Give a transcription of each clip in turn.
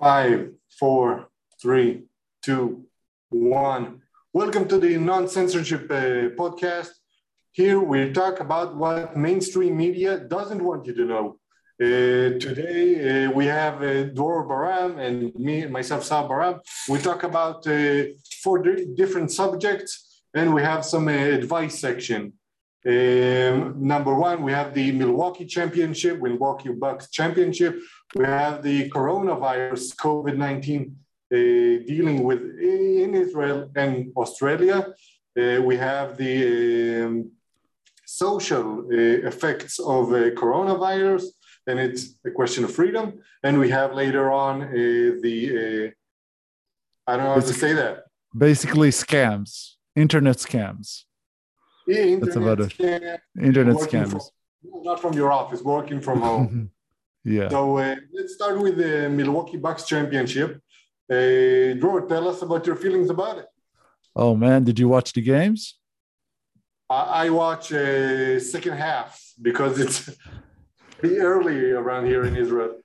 Five, four, three, two, one. Welcome to the NoSensorship uh, Podcast. Here we talk about what mainstream media doesn't want you to know. Uh, today uh, we have uh, Dror Baraam and me, myself, Saar Baraam. We talk about uh, four di- different subjects and we have some uh, advice section. Um, number one, we have the Milwaukee Championship, Milwaukee Bucks Championship. We have the coronavirus, COVID 19, uh, dealing with in Israel and Australia. Uh, we have the um, social uh, effects of uh, coronavirus, and it's a question of freedom. And we have later on uh, the, uh, I don't know how to say that. Basically, scams, internet scams. Yeah, internet That's about it. Internet scams. from- not from your office, working from home. Yeah. So uh, let's start with the Milwaukee Bucks championship. Uh, Dror, tell us about your feelings about it. Oh man, did you watch the games? I, I watch uh, second half because it's pretty early around here in Israel.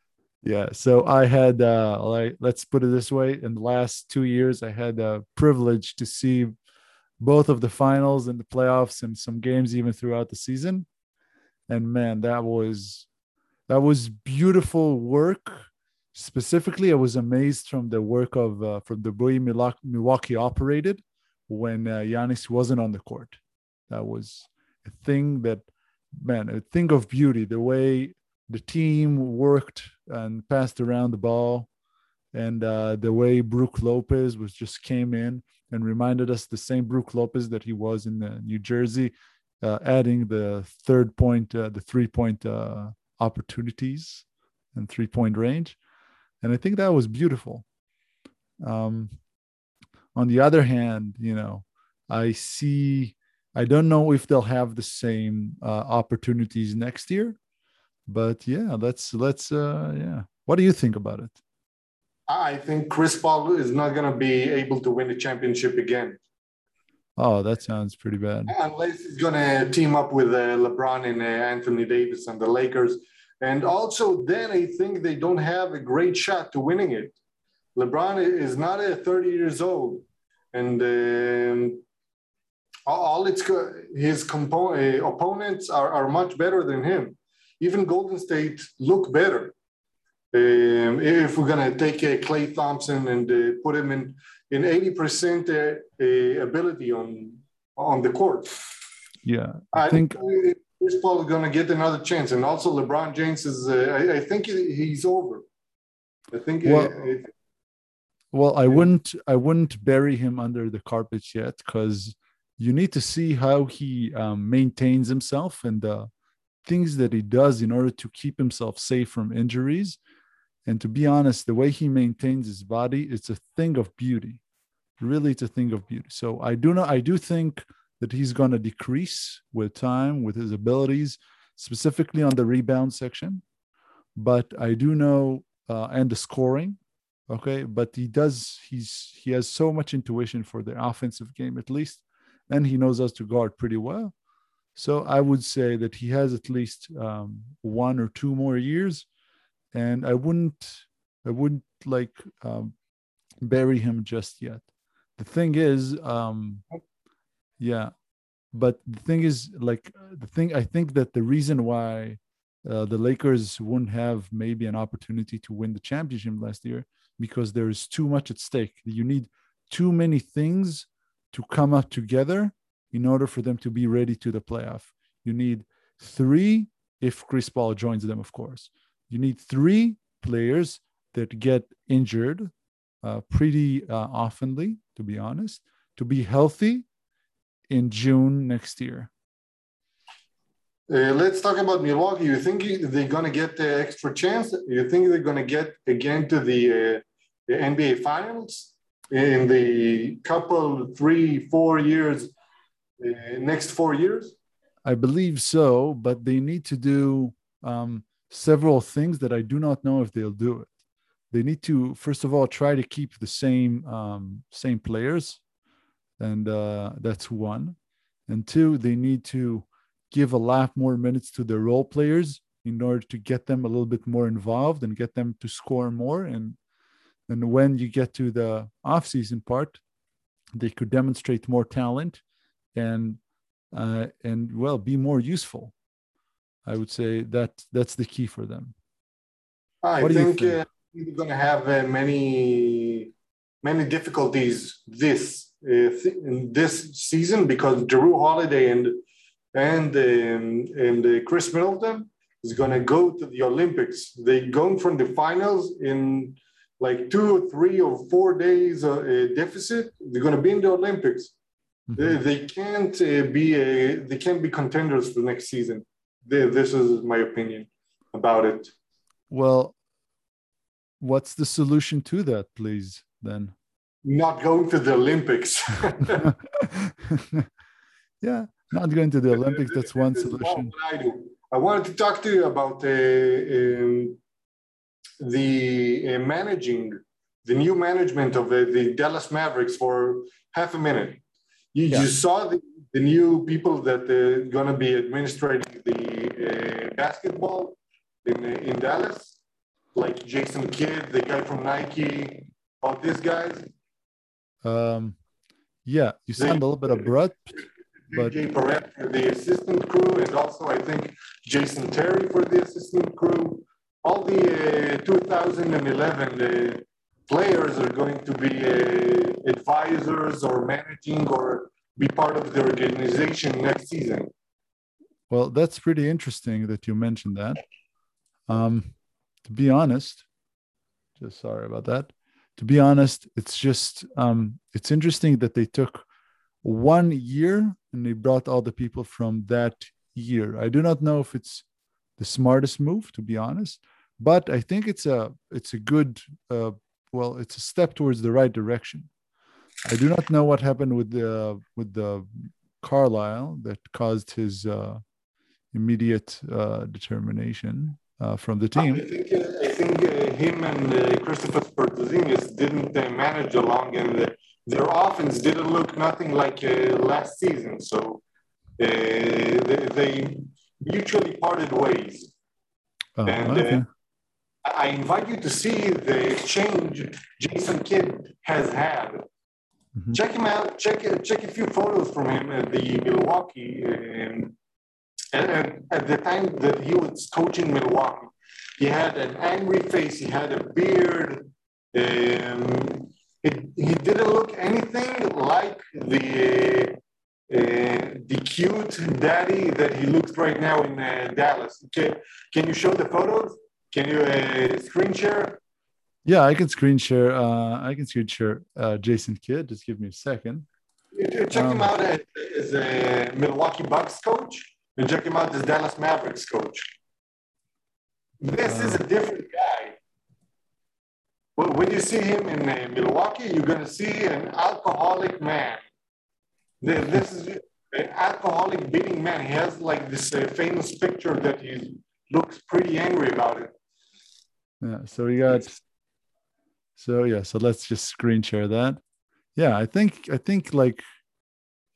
Yeah. So I had, uh, like, let's put it this way: in the last two years, I had the privilege to see both of the finals and the playoffs, and some games even throughout the season. And man, that was that was beautiful work. Specifically, I was amazed from the work of uh, from the way Milwaukee, operated when uh, Giannis wasn't on the court. That was a thing that, man, a thing of beauty. The way the team worked and passed around the ball, and uh, the way Brook Lopez was just came in and reminded us the same Brook Lopez that he was in uh, New Jersey, uh, adding the third point, uh, the three point uh, opportunities and three point range. And I think that was beautiful. Um, on the other hand, you know, I see, I don't know if they'll have the same uh, opportunities next year, but yeah, let's, let's, uh, yeah. What do you think about it? I think Chris Paul is not going to be able to win the championship again Oh, that sounds pretty bad. unless he's going to team up with uh, LeBron and uh, Anthony Davis and the Lakers. And also, then I think they don't have a great shot to winning it. LeBron is not a 30 years old, and um, all it's his compo- uh, opponents are, are much better than him. Even Golden State look better. Um, if we're gonna take uh, Klay Thompson and uh, put him in in 80% uh, uh, ability on on the court, Yeah. I I think, think Chris Paul is gonna get another chance, and also LeBron James is. Uh, I, I think he's over. I think. Well- uh, well, I wouldn't, I wouldn't bury him under the carpet yet because you need to see how he um, maintains himself and the things that he does in order to keep himself safe from injuries. And to be honest, the way he maintains his body, it's a thing of beauty. Really, it's a thing of beauty. So I do know, I do think that he's going to decrease with time, with his abilities, specifically on the rebound section. But I do know, uh, and the scoring, okay. But he does, he's he has so much intuition for the offensive game, at least, and he knows us to guard pretty well. So I would say that he has at least um, one or two more years, and I wouldn't, I wouldn't like um, bury him just yet. The thing is, um, yeah, but the thing is, like the thing, I think that the reason why uh, the Lakers wouldn't have maybe an opportunity to win the championship last year because there is too much at stake. You need too many things to come up together in order for them to be ready to the playoff. You need three, if Chris Paul joins them, of course. You need three players that get injured uh, pretty uh, oftenly, to be honest, to be healthy in June next year. Uh, let's talk about Milwaukee. You think they're going to get the extra chance? You think they're going to get again to the, uh, the NBA Finals in the couple, three, four years, uh, next four years? I believe so, but they need to do um, several things that I do not know if they'll do it. They need to, first of all, try to keep the same um, same players, and uh, that's one. And two, they need to give a lot more minutes to the role players in order to get them a little bit more involved and get them to score more. And and when you get to the off-season part, they could demonstrate more talent and uh, and well be more useful. I would say that that's the key for them. I What think, think? Uh, we're going to have uh, many many difficulties this uh, th- in this season because Jrue Holiday and and um, and uh, Khris Middleton is going to go to the Olympics. They going from the finals in like two or three or four days uh, uh, deficit. They're going to be in the Olympics. Mhm. They, they can't uh, be a, they can't be contenders for next season. This is my opinion about it. Well, what's the solution to that, please? Then, Not going to the Olympics. yeah, not going to the Olympics. That's one solution. I wanted to talk to you about uh, um, the uh, managing, the new management of uh, the Dallas Mavericks for half a minute. You, Yeah. you saw the, the new people that are going to be administrating the uh, basketball in, uh, in Dallas, like Jason Kidd, the guy from Nike, all these guys. Um, yeah, you sound a little bit abrupt. But- Perret for the assistant crew, and also I think Jason Terry for the assistant crew. All the uh, 2011 uh, players are going to be uh, advisors or managing or be part of the organization next season. Well, that's pretty interesting that you mentioned that. Um, to be honest, just sorry about that. To be honest, it's just um, it's interesting that they took one year and they brought all the people from that year. I do not know if it's the smartest move, to be honest, but I think it's a it's a good uh, well, it's a step towards the right direction. I do not know what happened with the with the Carlisle that caused his uh, immediate uh, determination uh, from the team. I think, uh, I think uh, him and uh, Kristaps Porzingis didn't uh, manage along, and their offense didn't look nothing like uh, last season. So uh, they, they mutually parted ways. Oh, and, okay. I I invite you to see the exchange Jason Kidd has had. Mhm. Check him out. Check check a few photos from him at the Milwaukee. Um, and, and at the time that he was coaching Milwaukee, he had an angry face. He had a beard. Um, it, he didn't look anything like the uh, the cute daddy that he looks right now in uh, Dallas. Okay, can you show the photos? Can you uh, screen share? Yeah, I can screen share. Uh, I can screen share uh, Jason Kidd. Just give me a second. Check him Um, out as, as a Milwaukee Bucks coach, and check him out as Dallas Mavericks coach. This is a different guy. Well, when you see him in uh, Milwaukee, you're going to see an alcoholic man. This is an alcoholic beating man. He has like this uh, famous picture that he looks pretty angry about it. Yeah. So we got. So yeah. So let's just screen share that. Yeah, I think I think like,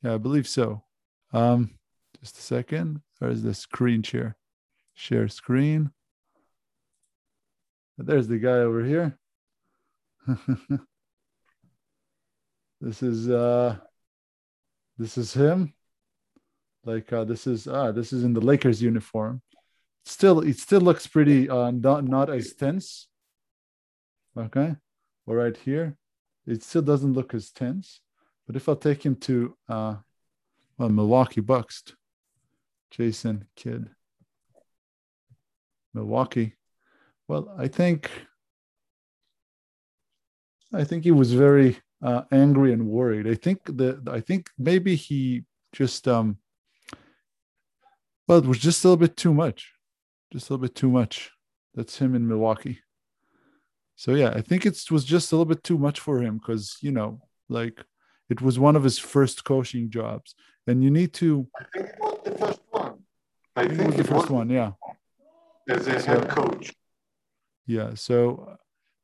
yeah, I believe so. Um, just a second. Where's the screen share? Share screen. There's the guy over here. this is uh this is him. Like uh this is ah this is in the Lakers uniform. Still it still looks pretty uh not not as tense. Okay. Or right here. It still doesn't look as tense. But if I'll take him to uh well Milwaukee Bucks, Jason Kidd. Milwaukee. Well, I think I think he was very uh, angry and worried. I think that I think maybe he just um well it was just a little bit too much. Just a little bit too much. That's him in Milwaukee. So yeah, I think it was just a little bit too much for him because you know, like it was one of his first coaching jobs. And you need to I think it was the first one. I I think it was the first one, yeah. as a So- head coach. Yeah. So,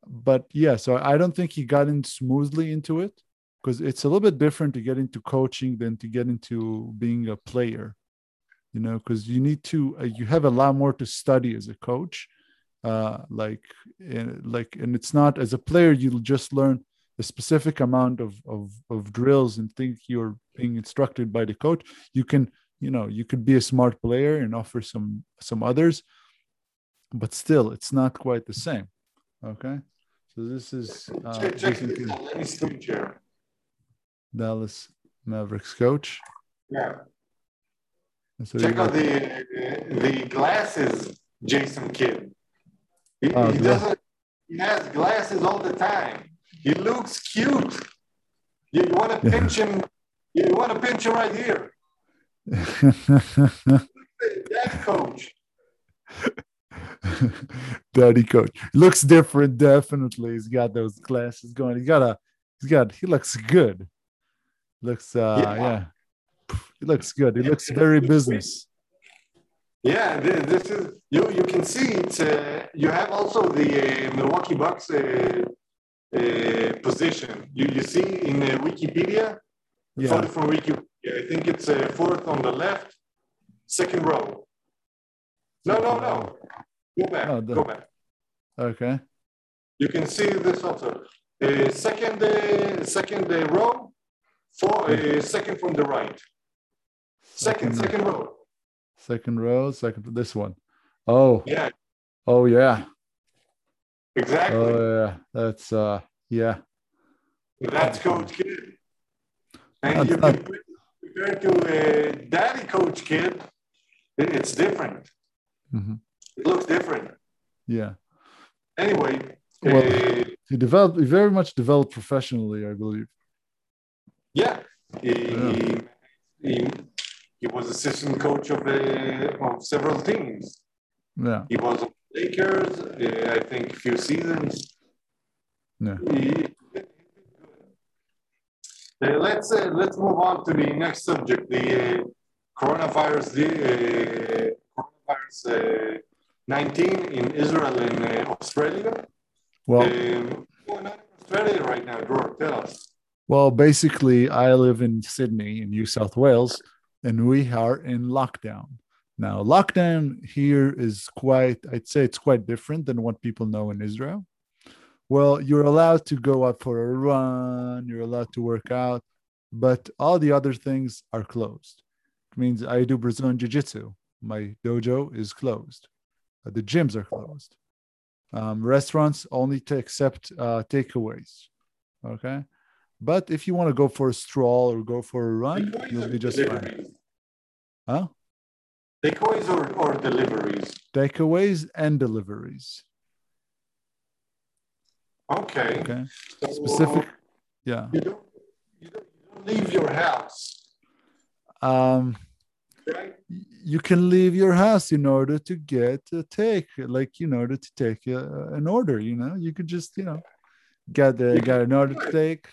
but yeah, so I don't think he got in smoothly into it because it's a little bit different to get into coaching than to get into being a player, you know, because you need to, uh, you have a lot more to study as a coach uh, like in, like and it's not as a player you'll just learn a specific amount of, of of drills and think you're being instructed by the coach you can you know you could be a smart player and offer some some others but still it's not quite the same okay so this is uh, check, check Jason this Kidd, out. Let me screen share. dallas mavericks coach Yeah. So Check out the the glasses, Jason Kidd. He, Oh, he doesn't. He has glasses all the time. He looks cute. You, want to pinch him? You want to pinch him right here? That coach. Daddy coach looks different. Definitely, he's got those glasses going. He's got a. He's got. He looks good. Looks. uh Yeah. Yeah. He looks good. He looks very business. Yeah, thi- this is you. You can see it. Uh, you have also the uh, Milwaukee Bucks uh, uh, position. You you see in uh, Wikipedia. Yeah. From Wikipedia. I think it's uh, fourth on the left, second row. No, no, no. Go back. Oh, the- Go back. Okay. You can see this also. Uh, second, uh, second row, four, uh, second from the right. Second, Second- second row. Second row. Second. This one. Oh. Yeah, Oh yeah. exactly. Oh yeah. That's. uh Yeah. That's Coach Kidd. And you not- can compare to uh, Daddy Coach Kidd. It's different. Mhm. It looks different. Yeah. Anyway, Well- uh, He developed. He very much developed professionally, I believe. yeah, he, Yeah. he, he was assistant coach of, uh, of several teams. Yeah. He was on Lakers, uh, I think, a few seasons. Yeah. He- Uh, let's uh, let's move on to the next subject, the uh, coronavirus, the uh, coronavirus uh, 19 in Israel and uh, Australia. Well. Um, what's going on in Australia right now, Dror? Tell us. Well, basically, I live in Sydney, in New South Wales, and we are in lockdown. Now, lockdown here is quite, I'd say it's quite different than what people know in Israel. Well, you're allowed to go out for a run, you're allowed to work out, but all the other things are closed. It means I do Brazilian Jiu Jitsu. My dojo is closed, Uh, the gyms are closed. Um, restaurants only to accept uh, takeaways. Okay. But if you want to go for a stroll or go for a run, you'll be just fine. Huh? Takeaways or, or deliveries? Takeaways and deliveries. Okay. Okay. So Specific. Yeah. You don't, you don't, you don't leave your house, Um, right? you can leave your house in order to get a take, like in order to take a, an order. You know, you could just, you know, got the got an order to take,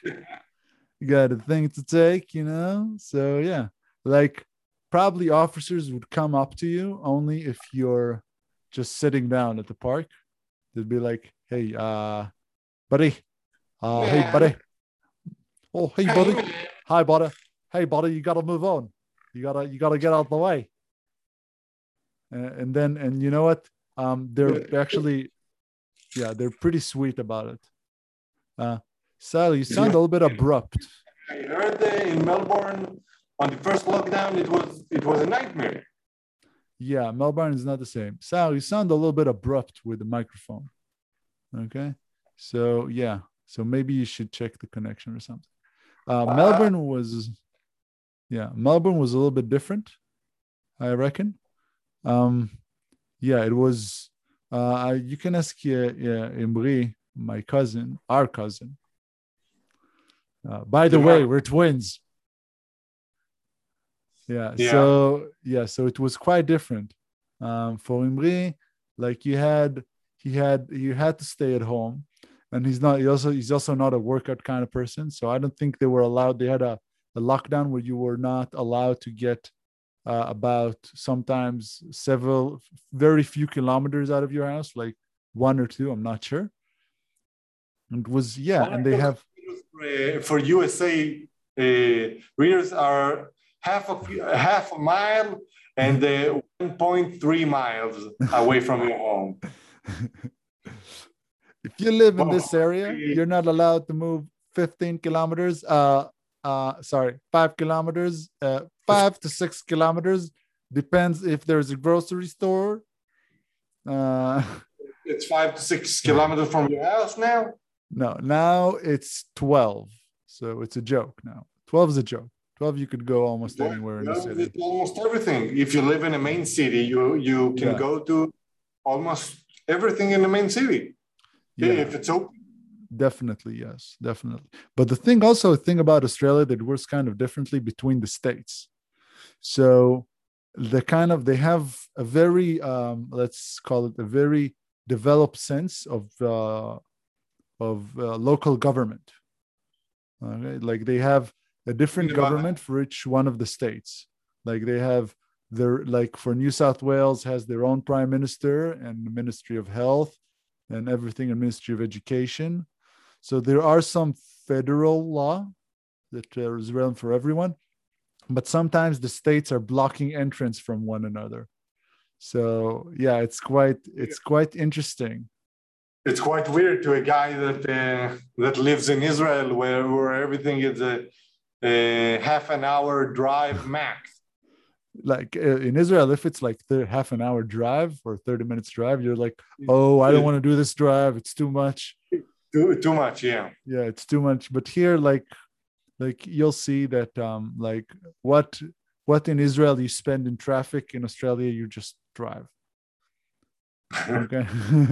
you got a thing to take. You know, so yeah, like probably officers would come up to you only if you're just sitting down at the park. They'd be like, "Hey, uh, buddy, uh, hey, buddy, oh, hey, buddy." Hi buddy. Hey buddy you gotta move on. You gotta you gotta get out the way. Uh, and then and you know what? Um they're actually yeah they're pretty sweet about it uh sally you sound a little bit abrupt. I heard that in Melbourne on the first lockdown, it was it was a nightmare. yeah melbourne is not the same. Saar you sound a little bit abrupt with the microphone. Okay? So yeah. So maybe you should check the connection or something. Uh melbourne was yeah melbourne was a little bit different i reckon. Um yeah it was uh you can ask uh, yeah, Imri, my cousin our cousin. Uh, by the way we're twins. Yeah, Yeah. so yeah so it was quite different. Um for Imri like you had he had you had to stay at home and he's not he also he's also not a workout kind of person so i don't think they were allowed they had a, a lockdown where you were not allowed to get uh, about sometimes several very few kilometers out of your house like one or two i'm not sure it was yeah and they have Uh, for USA uh, readers are half of half a mile and uh, 1.3 miles away from your home. if you live in this area, you're not allowed to move 15 kilometers. Uh, uh, sorry, five kilometers, uh, five to six kilometers. Depends if there's a grocery store. Uh, It's five to six kilometers from your house now. No, now it's 12. So it's a joke now. 12 is a joke. 12, you could go almost anywhere in the city. Almost everything. If you live in a main city, you you can Yeah. go to almost everything in the main city. Yeah, if it's open. Definitely, yes, definitely. But the thing also, a thing about Australia that works kind of differently between the states. So the kind of they have a very um, let's call it a very developed sense of uh, of uh, local government. Okay, like they have a different government for each one of the states. Like they have their like for New South Wales has their own prime minister and the Ministry of Health and everything in Ministry of Education. So there are some federal law that uh, is relevant for everyone, but sometimes the states are blocking entrance from one another. So yeah, it's quite it's quite interesting. It's quite weird to a guy that uh, that lives in Israel, where where everything is a, a half an hour drive max. Like uh, in Israel, if it's like the half an hour drive or 30 minutes drive, you're like, oh, I don't want to do this drive. It's too much. Too too much, yeah. yeah it's too much but here like like you'll see that um like what what in israel you spend in traffic in australia you just drive okay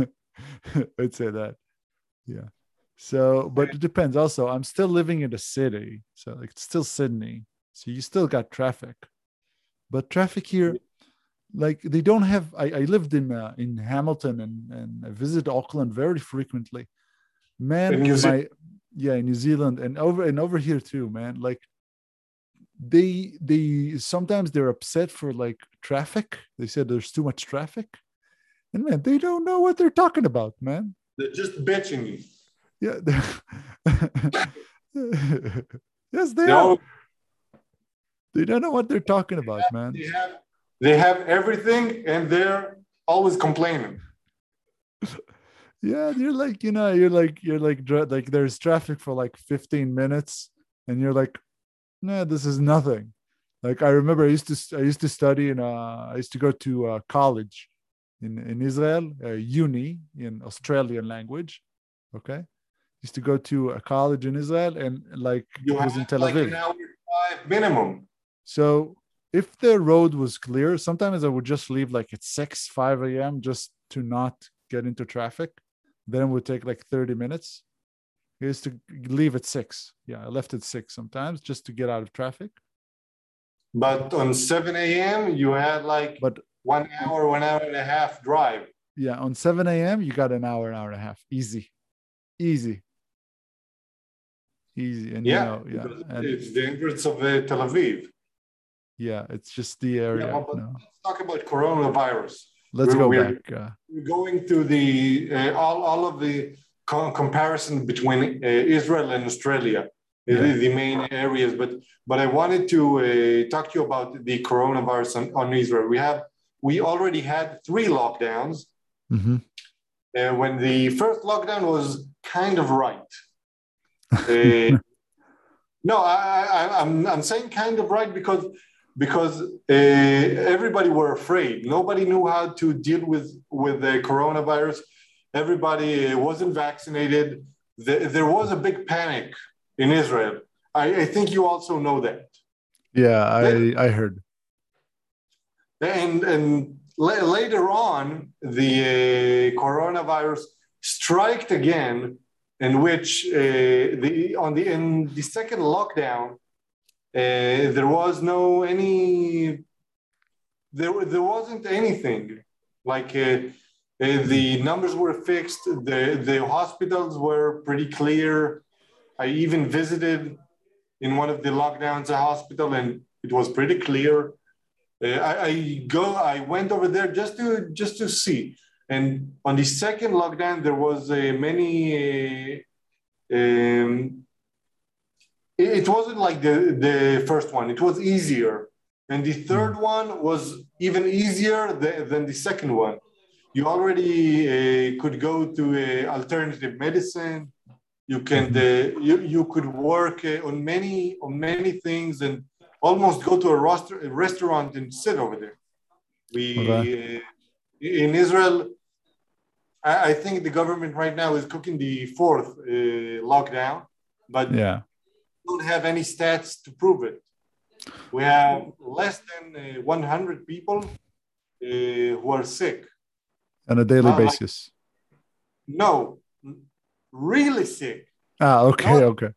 i'd say that. Yeah. So but it depends. Also i'm still living in the city. So like it's still sydney. So you still got traffic. But traffic here like they don't have i, I lived in uh, in hamilton and and i visit auckland very frequently. Man my Zealand. yeah in new zealand and over and over here too man. Like they they sometimes they're upset for like traffic. They said there's too much traffic and man they don't know what they're talking about man. They're just bitching you. yeah yes they They, are. They don't know what they're talking about man. They have they have everything, and they're always complaining. yeah you're like you know you're like you're like like there's traffic for like 15 minutes and you're like nah this is nothing. Like i remember i used to i used to study and uh i used to go to uh, college in in israel uh, uni in australian language okay used to go to a college in israel and like You it was in tel like aviv an hour drive minimum. so if the road was clear, sometimes I would just leave like at 6, 5 a.m. just to not get into traffic. Then it would take like 30 minutes. I used to leave at 6. Yeah, I left at 6 sometimes just to get out of traffic. But on 7 a.m., you had like But one hour, one hour and a half drive. yeah, on 7 a.m., you got an hour, an hour and a half. Easy. Easy. Easy. And Yeah, you know, yeah. And it's the entrance of uh, Tel Aviv. yeah, it's just the area. Yeah, but no. let's talk about coronavirus. Let's we're- go we're- back. Uh, We're going to the uh, all, all of the co- comparison between uh, Israel and Australia, the, Yeah. the main areas. But but I wanted to uh, talk to you about the coronavirus on, on Israel. We have we already had three lockdowns. mhm. Uh, when the first lockdown was kind of right. Uh, no, I, I, I'm, I'm saying kind of right because because uh, everybody were afraid. Nobody knew how to deal with with the coronavirus. Everybody uh, wasn't vaccinated. The, there was a big panic in Israel. I, I think you also know that. Yeah, I, I heard. And and la- later on, the uh, coronavirus striked again, in which uh, the on the in the second lockdown, uh, there was no any. There there wasn't anything like. Uh, uh, the numbers were fixed. The the hospitals were pretty clear. I even visited in one of the lockdowns a hospital, and it was pretty clear. Uh, I, I go. I went over there just to just to see. And on the second lockdown, there was uh, many. Uh, um, it, it wasn't like the the first one. It was easier, and the third one was even easier than, than the second one. you already uh, could go to uh, alternative medicine. You can uh, you, you could work uh, on many on many things and almost go to a, roster, a restaurant and sit over there. We Okay. uh, in Israel, I, I think the government right now is cooking the fourth uh, lockdown, but Yeah. don't have any stats to prove it. We have less than uh, 100 people uh, who are sick. On a daily Not like- basis. No, really sick. Ah, okay, No. okay.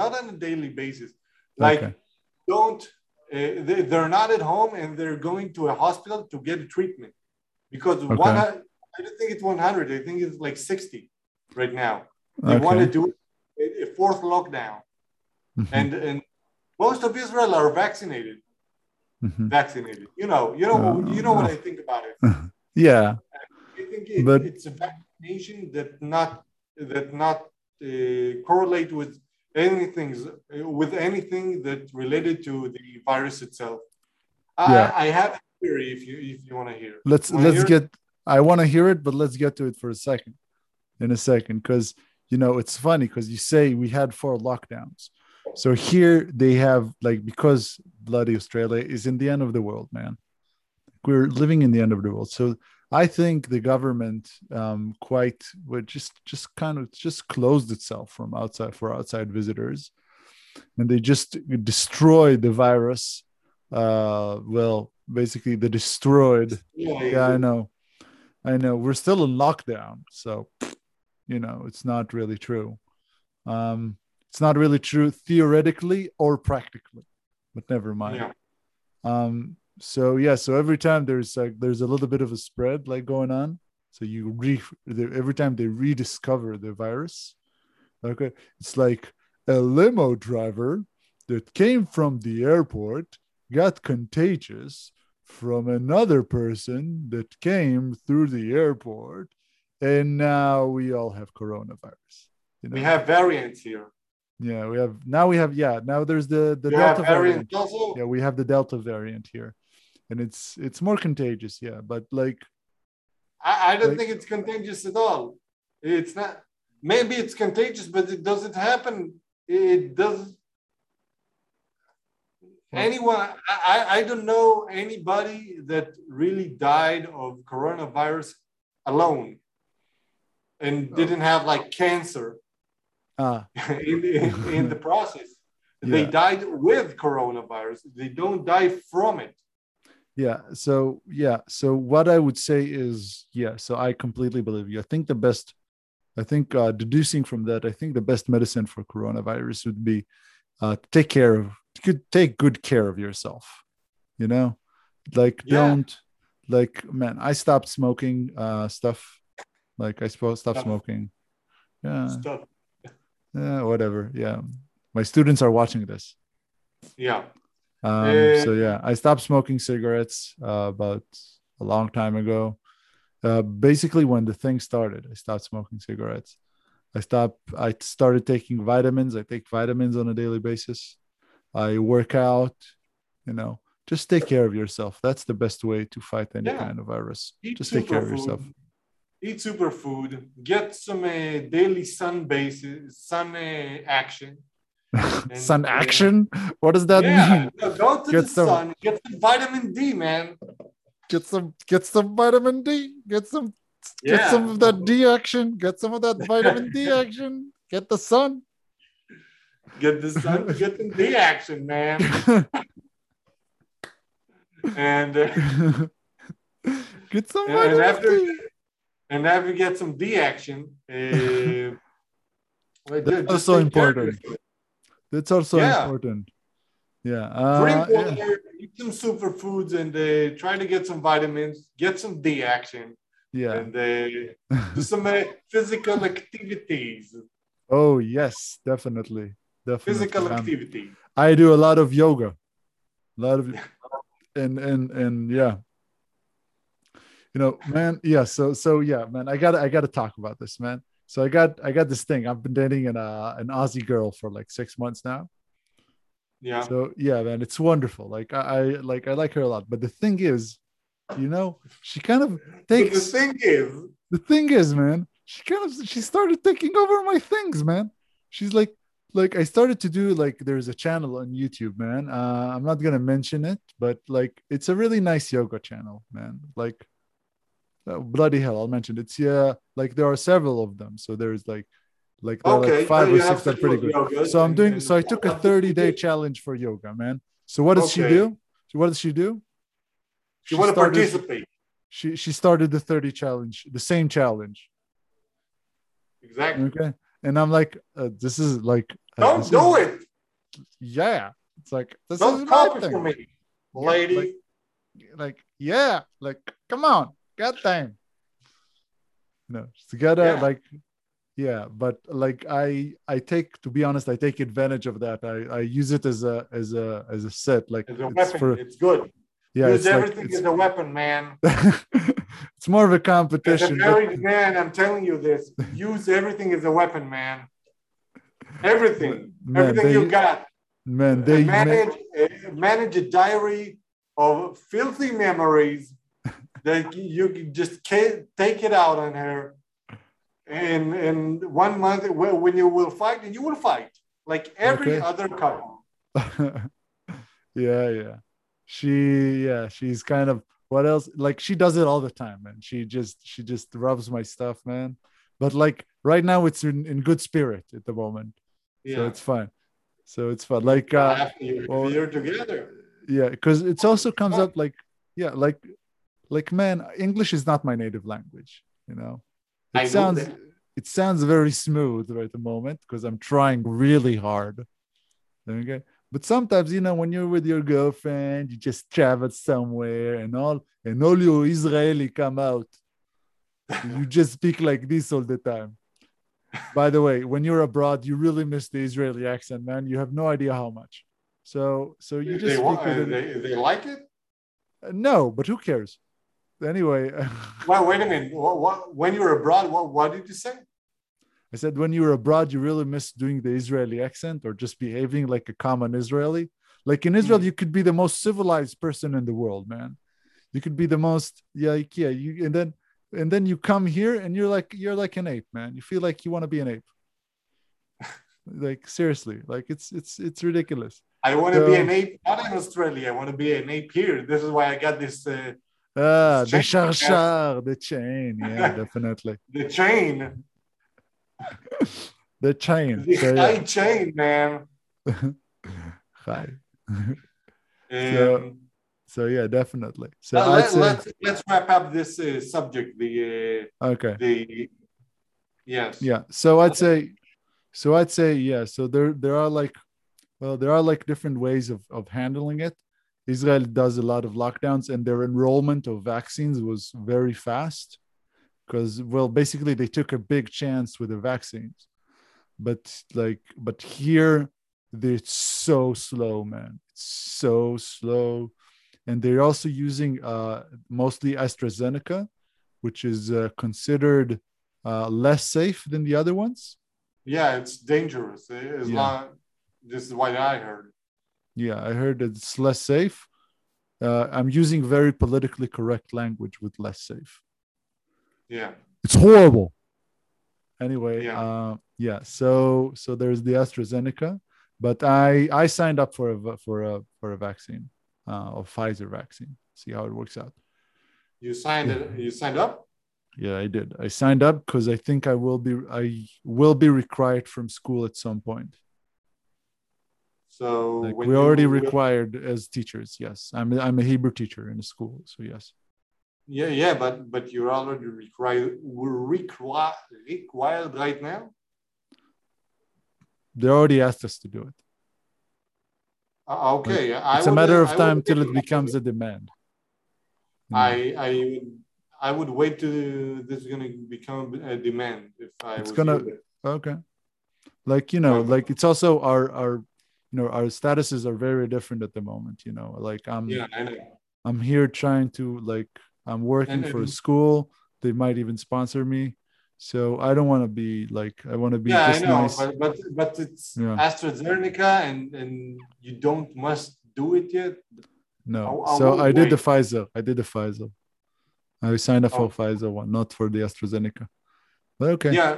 Not on a daily basis. Like, Okay. Don't, uh, they, they're not at home and they're going to a hospital to get a treatment. Because Okay. one, I don't think it's 100, I think it's like 60 right now. They want to do a, fourth lockdown. Mhm, And, and most of Israel are vaccinated. mhm. vaccinated. You know, you know, Uh, you know what I think about it. Yeah. I think it, But- it's a vaccination that not that not uh, correlate with anything with anything that related to the virus itself. I, Yeah. I have a theory if you if you want to hear. let's Wanna let's hear get i want to hear it but let's get to it for a second in a second because you know it's funny because you say we had four lockdowns so here they have like because bloody australia is in the end of the world man we're living in the end of the world so i think the government um quite would just just kind of just closed itself from outside for outside visitors. And they just destroyed the virus. Uh well basically they destroyed Yeah, yeah i know. I know. We're still in lockdown so you know it's not really true. Um it's not really true theoretically or practically but never mind. Yeah, um so yeah so every time there's like there's a little bit of a spread like going on so you re every time they rediscover the virus okay it's like a limo driver that came from the airport got contagious from another person that came through the airport and now we all have coronavirus you know we have variants here. yeah we have now we have yeah now there's the the delta variant also. yeah we have the delta variant here and it's it's more contagious yeah but like I, I don't Like- think it's contagious at all. It's not. Maybe it's contagious, but it doesn't happen. It doesn't. Anyone, I, I- don't know anybody that really died of coronavirus alone and didn't have like cancer ah in, in, in the process. They died with coronavirus. They don't die from it. Yeah so yeah so what i would say is yeah so i completely believe you. I think the best i think uh, deducing from that i think the best medicine for coronavirus would be uh, take care of could take good care of yourself you know? Like Yeah. don't like man i stopped smoking uh stuff like i suppose stop smoking. Yeah. Stuff. yeah whatever yeah. My students are watching this. Yeah. Um, so yeah, I stopped smoking cigarettes uh, about a long time ago. Uh, basically, when the thing started, I stopped smoking cigarettes. I stopped. I started taking vitamins. I take vitamins on a daily basis. I work out. You know, just take care of yourself. That's the best way to fight any Yeah. kind of virus. Eat Just take care of yourself. Eat superfood. Get some uh, daily sun basis, sun uh, action. Sun action. What does that yeah, mean? no, go to Get the some- sun. Get some vitamin D, man. Get some. Get some vitamin D. Get some. Get some of that D action. Get some of that vitamin D action. Get the sun. Get the sun. get some D action, man. And uh, Get some And vitamin after- D. and after you get some D action, uh, well, That's just also take care of important. That's also Yeah. important. Yeah. Uh, Drink yeah. eat some superfoods, and uh, try to get some vitamins. Get some D action, Yeah. and uh, do some uh, physical activities. Oh yes, definitely. Definitely. Physical Um, activity. I do a lot of yoga. A lot of and and and yeah. You know, man, yeah. So so yeah, man. I gotta I got to talk about this, man. So I got I got this thing. I've been dating an uh, an Aussie girl for like six months now. Yeah. So yeah, man, it's wonderful. Like I, I like I like her a lot. But the thing is, You know, she kind of But the takes thing is, the thing is, man, she kind of she started taking over my things, man. She's like, like I started to do like there's a channel on YouTube, man. Uh, I'm not gonna mention it, but like it's a really nice yoga channel, man. Like, uh, bloody hell, I'll mention. It's yeah, like there are several of them. So there's like, like there are Okay, like five so or six that are pretty good. So I'm doing. So I took a what do you 30 day challenge for yoga, man. So what does she do? So what does she do? She want to participate. She she started the 30 challenge, the same challenge. Exactly. Okay. And I'm like, uh, this is like, uh, Don't do is- it. Yeah. It's like, this Don't is copy thing. for me, lady. like- Like, yeah. Like, come on. God damn. No, it's gotta Yeah. like, yeah. But like, I, I take, to be honest, I take advantage of that. I, I use it as a, as a, as a set. Like, It's a it's weapon. for, it's good. yeah. Use It's like, everything it's, as a weapon, man. it's more of a As a competition. but- married man, I'm telling you this. Use everything as a weapon, man. Everything. Man, everything they- you got. man, they manage, uh, manage a diary of filthy memories that you can just take it out on her. And and one month when you will fight, and you will fight like every Okay. other couple. yeah, yeah. She, yeah, she's kind of what else? Like she does it all the time, man. She just, she just rubs my stuff, man. But like right now, it's in, in good spirit at the moment, so it's fine. So it's fun. Like, uh, you're, well- you're together. yeah, because it also comes up like, yeah, like, like, man, English is not my native language. You know, it I know sounds, that. it sounds very smooth right at the moment because I'm trying really hard. Okay. But sometimes, you know, when you're with your girlfriend, you just travel somewhere and all, and all your Israeli come out. you just speak like this all the time. By the way, when you're abroad, you really miss the Israeli accent, man. You have no idea how much. So, so you just they, speak with uh, they, they like it. No, but who cares? Anyway, Well, wait a minute. What, what, when you were abroad, what, what did you say? I said when you were abroad, you really miss doing the Israeli accent or just behaving like a common Israeli. Like in Israel, Mm. you could be the most civilized person in the world, man. You could be the most, yeah, yeah. You and then and then you come here and you're like you're like an ape, man. You feel like you want to be an ape. like seriously, like it's it's it's ridiculous. I want to be an ape, not in Australia. I want to be an ape here. This is why I got this uh, Ah, the Chain, shar the chain, yeah, definitely, the chain, the chain. the So, high yeah. chain, man. Hi. Um, So yeah, definitely. So uh, let, say let's let's wrap up this uh, subject. The okay. uh, the yes. yeah so i'd say so i'd say yeah so there there are like well there are like different ways of of handling it israel does a lot of lockdowns and their enrollment of vaccines was very fast because well basically they took a big chance with the vaccines but like but here it's so slow man it's so slow and they're also using uh mostly astrazeneca which is uh, considered uh, less safe than the other ones. Yeah, it's dangerous. As Yeah. long this is what I heard. Yeah, I heard that it's less safe. Uh, I'm using very politically correct language with less safe. Yeah. It's horrible. Anyway, Yeah. uh, yeah. So so there's the AstraZeneca, but I I signed up for a for a for a vaccine, uh, a Pfizer vaccine. See how it works out. You signed it. You signed up. Yeah, I did. I signed up because I think I will be I will be required from school at some point. So Like we already required as teachers. Yes, I'm I'm a Hebrew teacher in a school, so yes. Yeah, yeah, but but you're already required required required right now. They already asked us to do it. Uh, okay, I It's a would- matter of time would- till it becomes a demand. I I would I would wait to this is gonna become a demand if I It's was gonna- okay. Like you know, like it's also our our you know our statuses are very different at the moment. You know, like I'm Yeah. I'm here trying to like I'm working for a school. They might even sponsor me. So I don't want to be like I want to be Yeah, I just know, nice. but, but but it's Yeah. AstraZeneca and and you don't must do it yet. no. I- I so I did the wait. Pfizer. I did the Pfizer. I signed up for Oh. Pfizer one, not for the AstraZeneca. But okay, Yeah.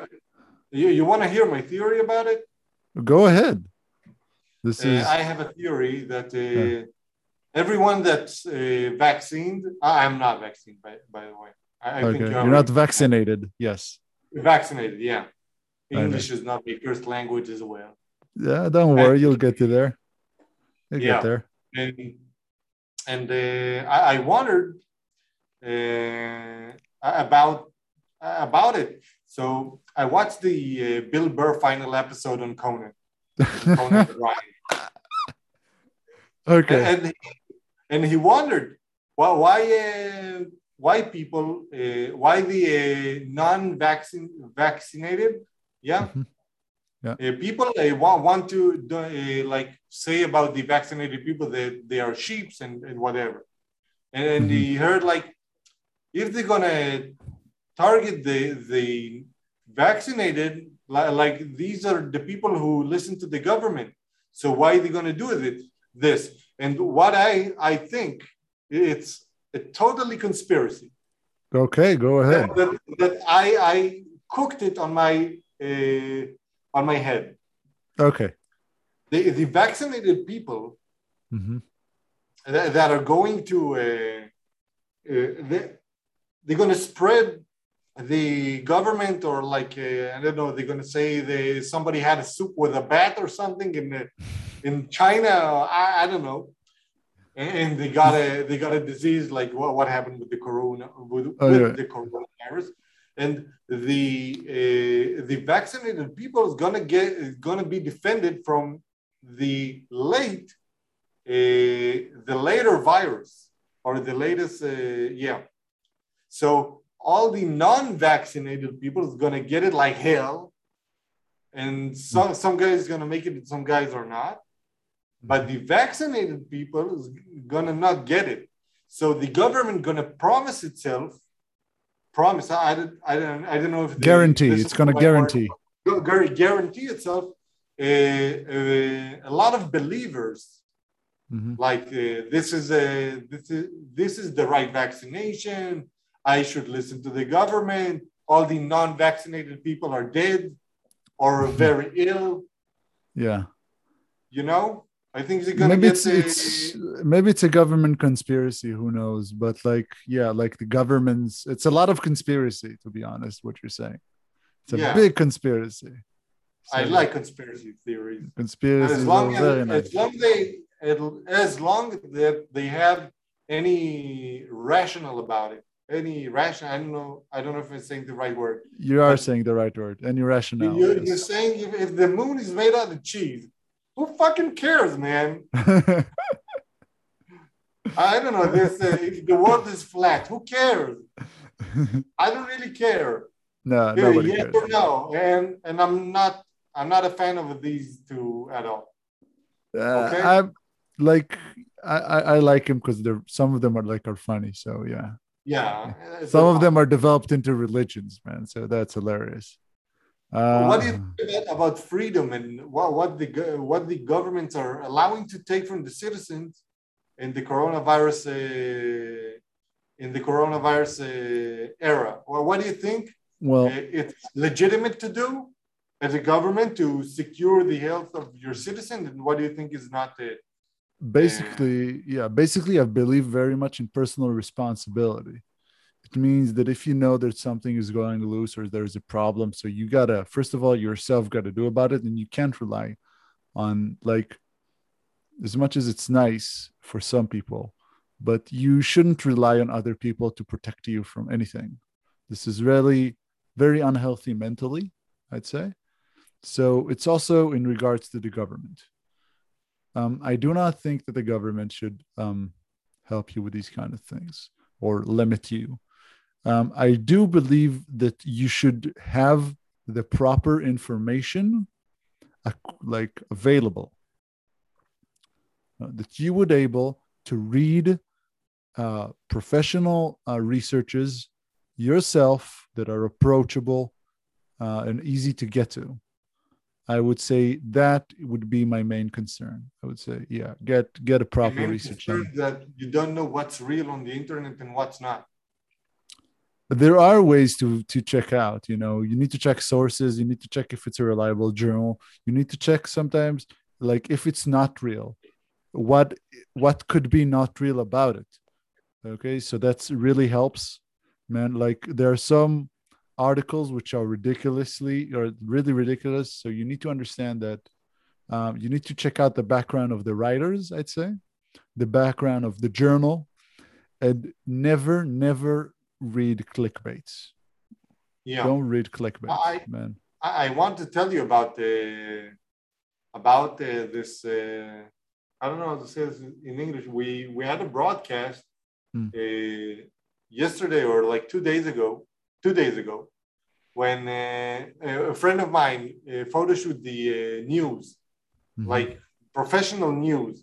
You, you want to hear my theory about it? go ahead. This Uh, is I have a theory that uh, Yeah. everyone that's uh, vaccinated, I- I'm not vaccinated, by, by the way. I, I okay. think You're not vaccinated. Yes. Vaccinated, yeah. English is not my first language as well. Yeah. Don't worry. You'll get to there. You'll Yeah. get there. And, and uh, I, I wondered uh, about about it. So I watched the uh, Bill Burr final episode on Conan. Conan O'Brien. okay. and and he wondered why why uh, why people uh, why the uh, non-vaccine vaccinated yeah Mhm. Yeah. Uh, people uh, want, want to do, uh, like say about the vaccinated people that they are sheeps and, and whatever and, and Mhm. he heard like if they're gonna target the the vaccinated like these are the people who listen to the government so why are they gonna do it this and what i i think it's a totally conspiracy Okay. Go ahead. that, that i i cooked it on my uh, on my head Okay. the, the vaccinated people hmm that, that are going to uh, uh, they, they're going to spread the government or like uh, I don't know they're going to say they somebody had a soup with a bat or something in the, in China I, I don't know. And, they got a they got a disease like what, what happened with the corona with, Oh, with yeah. the coronavirus. And the uh, the vaccinated people is going to get is going to be defended from the late uh, the later virus or the latest uh, yeah. So all the non-vaccinated people is going to get it like hell and some some guys going to make it some guys are not but the vaccinated people is going to not get it so the government going to promise itself promise i, I, don't, I don't i don't know if Guarantee. It's going to the word guarantee. gu- gu- guarantee itself uh, uh, a lot of believers hmm like uh, this is a this is this is the right vaccination i should listen to the government. All the non-vaccinated people are dead or very ill. Yeah. you know i think they're gonna maybe get it's, the, it's maybe it's a government conspiracy who knows? But like yeah like the government's it's a lot of conspiracy to be honest what you're saying. It's a Yeah. big conspiracy. I like conspiracy theories. Conspiracy as long as, very nice as long they as long that they have any rational about it any rational i don't know i don't know if i'm saying the right word you are but- saying the right word Any you're rational You're, yes. you're saying if, if the moon is made out of cheese, who fucking cares, man? I don't know. This uh, if the world is flat, who cares? I don't really care. no Uh, nobody yes cares or no, and and I'm not I'm not a fan of these two at all. uh, okay. I'm like I, I I like him because they're some of them are like are funny so yeah Yeah, uh, some of them are developed into religions man so that's hilarious. Uh, what do you think about, freedom and what, what the what the governments are allowing to take from the citizens in the coronavirus uh, in the coronavirus uh, era? Well, what do you think well uh, it's legitimate to do as a government to secure the health of your citizen, and what do you think is not the basically yeah basically i believe very much in personal responsibility. It means that if you know that something is going loose or there's a problem so you gotta first of all yourself gotta do about it and you can't rely on like as much as it's nice for some people but you shouldn't rely on other people to protect you from anything. This is really very unhealthy mentally i'd say. So it's also in regards to the government um, I do not think that the government should um, help you with these kind of things or limit you. Um, I do believe that you should have the proper information ac- like available uh, that you would able to read uh, professional uh, researches yourself that are approachable uh, and easy to get to I would say that would be my main concern. I would say, yeah, get get a proper main research. concern that you don't know what's real on the internet and what's not. But there are ways to to check out. You know, you need to check sources. You need to check if it's a reliable journal. You need to check sometimes, like if it's not real, what what could be not real about it. Okay, so that's really helps, man. Like there are some articles which are ridiculously or really ridiculous. So you need to understand that um, you need to check out the background of the writers. I'd say the background of the journal, and never, never read clickbaits. Yeah. Don't read clickbaits, I- man. I, I want to tell you about the about uh, this. Uh, I don't know how to say this in English. We we had a broadcast Hmm. uh, yesterday or like two days ago. Two days ago, when uh, a friend of mine uh, photoshoot the uh, news, Mhm. like professional news,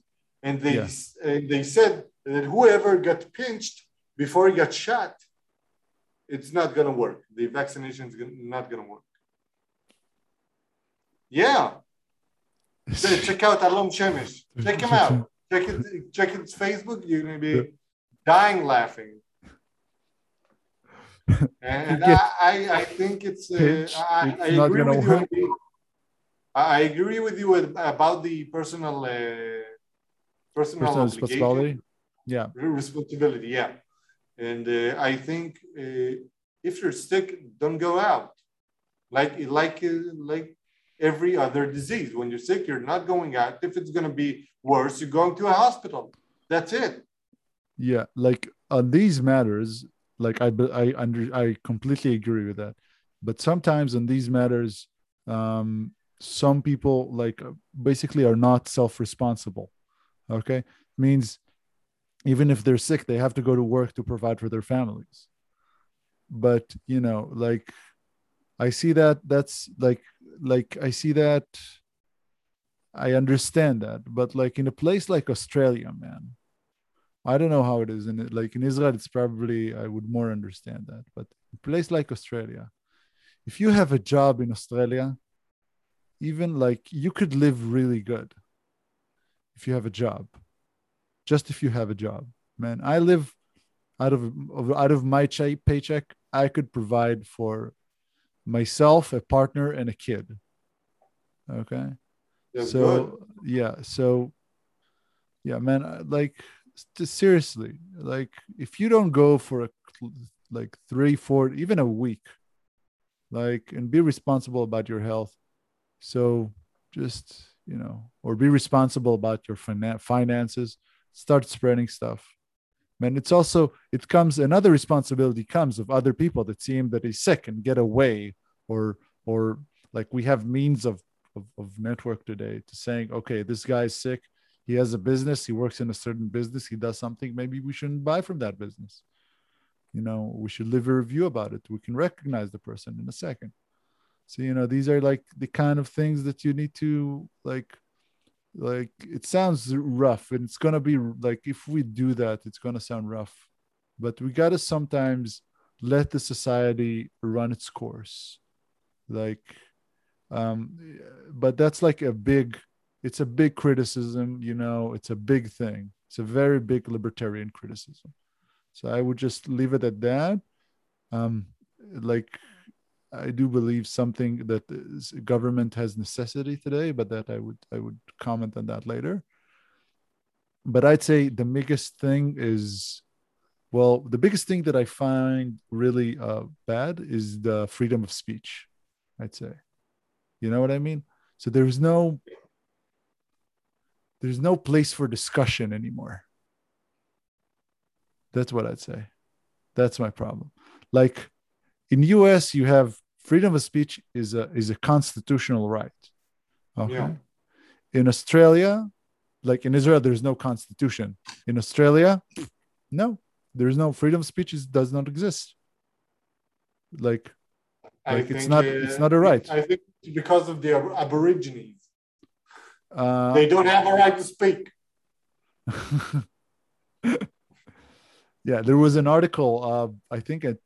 and they Yeah. they said that whoever got pinched before he got shot, it's not gonna work. The vaccination is not gonna work. Yeah, check out Alom Shemesh. Check him out. Check it. Check his Facebook. You're gonna be dying laughing. And I, I, I think it's. Uh, I, it's I agree with work. you. I I agree with you about the personal, uh, personal, Personal responsibility. Yeah, responsibility yeah and uh, i think uh, if you're sick don't go out like like uh, like every other disease when you're sick you're not going out if it's going to be worse you're going to a hospital that's it yeah. Like on these matters, like I I under I completely agree with that. But sometimes in these matters, um, some people like uh, basically are not self-responsible. Okay, means even if they're sick, they have to go to work to provide for their families. But you know, like I see that that's like like I see that I understand that, but like in a place like Australia, man, I don't know how it is in. Like in Israel, it's probably I would more understand that, but a place like Australia, if you have a job in Australia, even like you could live really good if you have a job. Just if you have a job, man. I live out of, out of my paycheck. I could provide for myself, a partner, and a kid. Okay that's so good yeah so yeah man like seriously like if you don't go for a like three four even a week like and be responsible about your health so just you know or be responsible about your finan- finances start spreading stuff. Man it's also it comes another responsibility comes of other people that see him that he's sick and get away or or like we have means of of, of network today to saying okay this guy's sick he has a business he works in a certain business he does something maybe we shouldn't buy from that business. You know we should leave a review about it. We can recognize the person in a second. So you know these are like the kind of things that you need to like like it sounds rough and it's gonna be like if we do that it's gonna sound rough. But we gotta sometimes let the society run its course. Like um but that's like a big it's a big criticism you know it's a big thing. It's a very big libertarian criticism. So i would just leave it at that. Um like i do believe something that is, government has necessity today but that i would i would comment on that later. But i'd say the biggest thing is well the biggest thing that i find really uh, bad is the freedom of speech i'd say. You know what i mean? So there's no there's no place for discussion anymore. That's what i'd say. That's my problem. Like in us you have freedom of speech is a is a constitutional right. Okay. Yeah. in australia like in israel there's no constitution. In australia no. There's no freedom of speech is, does not exist. Like I Like, it's not- uh, it's not a right. I think because of the Aborigines. Uh They don't have a right to speak. yeah there was an article uh i think at,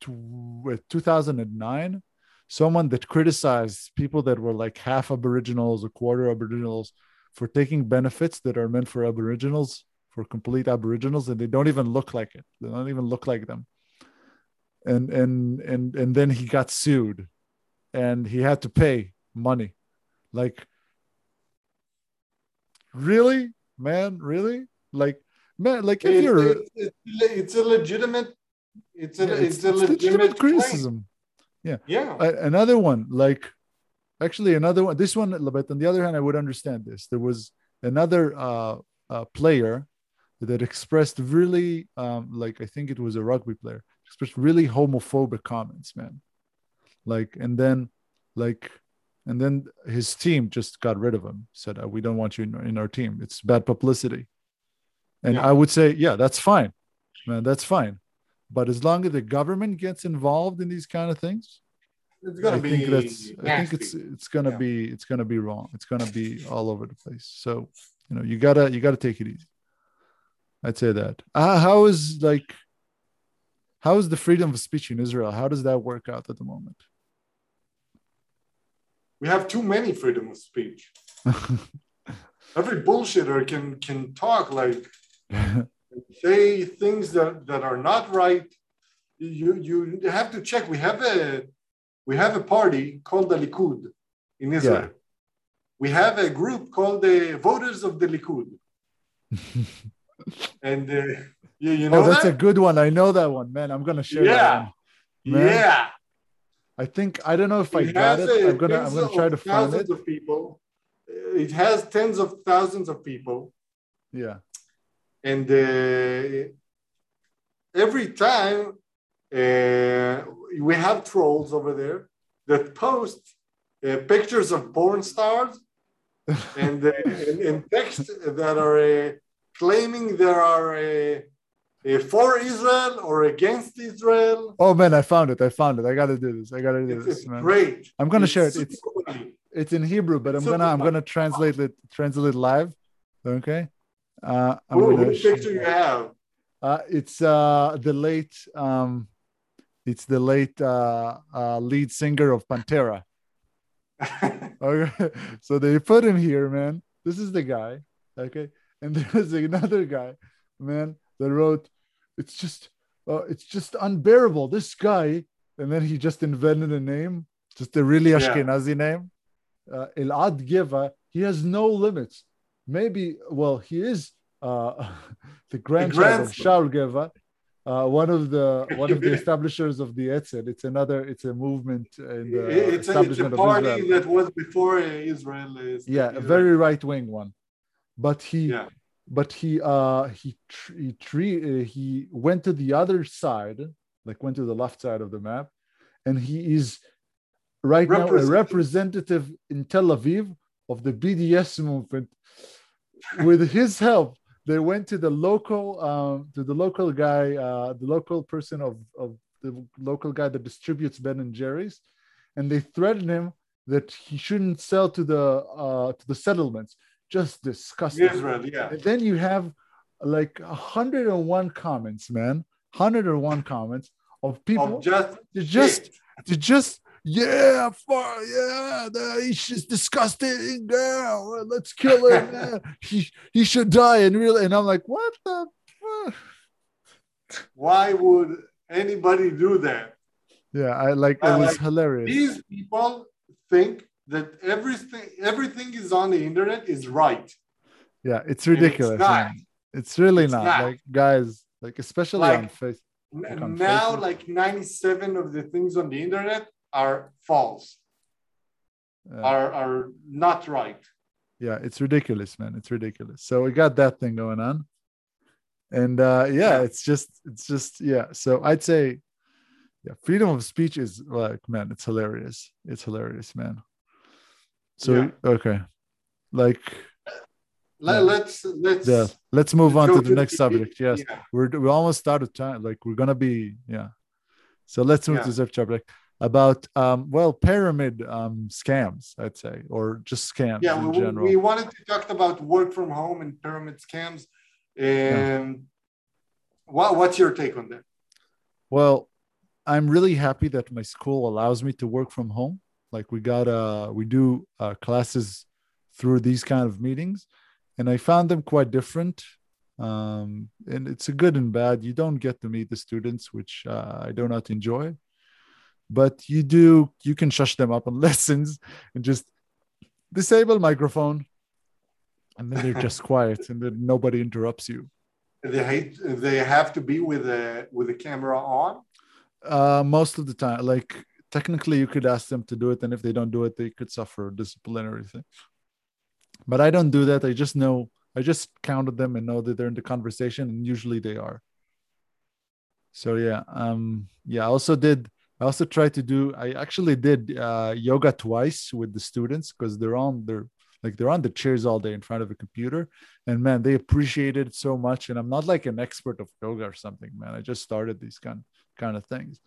tw- 2009 someone that criticized people that were like half Aboriginals or quarter Aboriginals for taking benefits that are meant for Aboriginals, for complete Aboriginals, and they don't even look like it. They don't even look like them. And and and and then he got sued, and he had to pay money. Like, really, man, really? Like, man, like if It- you're it- it- it's a legitimate. It's a Yeah, it's, a legitimate, criticism. Yeah. Yeah. A- another one like actually another one this one but on the other hand i would understand this there was another uh, uh player that expressed really um like i think it was a rugby player expressed really homophobic comments man like and then like and then his team just got rid of him said uh, we don't want you in, in our team it's bad publicity and Yeah. i would say yeah that's fine man that's fine but as long as the government gets involved in these kind of things It's gonna I be. think that's I think it's it's gonna Yeah. be it's gonna be wrong. It's gonna be all over the place. So you know you gotta you gotta take it easy. I'd say that. Uh, how is like how is the freedom of speech in Israel? How does that work out at the moment? We have too many freedom of speech. Every bullshitter can can talk like say things that, that are not right. You you have to check. We have a we have a party called the Likud in Israel. We have a group called the Voters of the Likud. and uh, you, you know oh, that's that? a good one. I know that one, man. I'm gonna share Yeah. Yeah. I think I don't know if I got it. I'm gonna I'm gonna try to find it. of people. It has tens of thousands of people. Yeah. and uh, every time uh, we have trolls over there that post uh, pictures of porn stars and, uh, and, and text that are uh, claiming there are uh, for Israel or against Israel. Oh man, I found it. I found it. I gotta do this. I gotta do It's, this, it's man. great. I'm gonna share it. It's it's in Hebrew, but I'm gonna I'm gonna translate it translate it live. Okay. Uh, I'm who picture you have? Uh, it's uh, the late um, it's the late uh, uh, lead singer of Pantera. Okay, so they put him here, man. This is the guy. Okay, and there's another guy, man, that wrote, "It's just, uh, it's just unbearable." This guy, and then he just invented a name, just a really Yeah. Ashkenazi name, uh, Elad Geva. He has no limits. Maybe, well, he is uh, the grandchild of. Shaul Geva, uh, one of the one of the establishers of the Etzel. It's another, it's a movement in the it's, a, it's a party that was before uh, Israel. Is, yeah a very right wing one but he Yeah. But he uh he he tre- uh, he went to the other side like went to the left side of the map and he is right now a Representative. representative in tel aviv of the bds movement with his help they went to the local um to the local guy uh the local person of of the local guy that distributes ben and jerry's and they threatened him that he shouldn't sell to the uh to the settlements just disgusting Israel, yeah. and then you have like 101 comments man 101 comments of people Of just to just to just yeah far, yeah he's disgusting girl let's kill him yeah. he he should die and really and i'm like what the fuck? why would anybody do that? yeah i like it was like- hilarious These people think that everything everything is on the internet is right. yeah it's ridiculous It's it's really It's not. not. like guys like especially Like- on face N- Like on now, Facebook? like 97 of the things on the internet are false, uh, are are not right. yeah it's ridiculous man it's ridiculous so we got that thing going on and uh yeah, Yeah. it's just it's just yeah so i'd say yeah freedom of speech is like man it's hilarious it's hilarious man so Yeah. okay like Let, Yeah. Let's let's yeah let's move on to the next subject yes yeah. we're we're almost out of time like we're gonna be yeah so let's move to the subject about um well pyramid um scams i'd say or just scams Yeah, in we, general we wanted to talk about work from home and pyramid scams. And what, what's your take on that? Well, I'm really happy that my school allows me to work from home. Like we got uh we do uh, classes through these kind of meetings, and I found them quite different. Um, and it's a good and bad. You don't get to meet the students, which uh, I do not enjoy, but you do. You can shush them up on lessons and just disable microphone, and then they're just quiet, and then nobody interrupts you. They hate, they have to be with a with the camera on. Uh, most of the time, like technically, you could ask them to do it, and if they don't do it, they could suffer disciplinary thing. But I don't do that. I just know. I just counted them and know that they're in the conversation, and usually they are. So yeah, um, yeah. I also did. I also tried to do. I actually did uh, yoga twice with the students because they're on their like they're on the chairs all day in front of a computer and man they appreciate it so much and i'm not like an expert of yoga or something man i just started these kind kind of things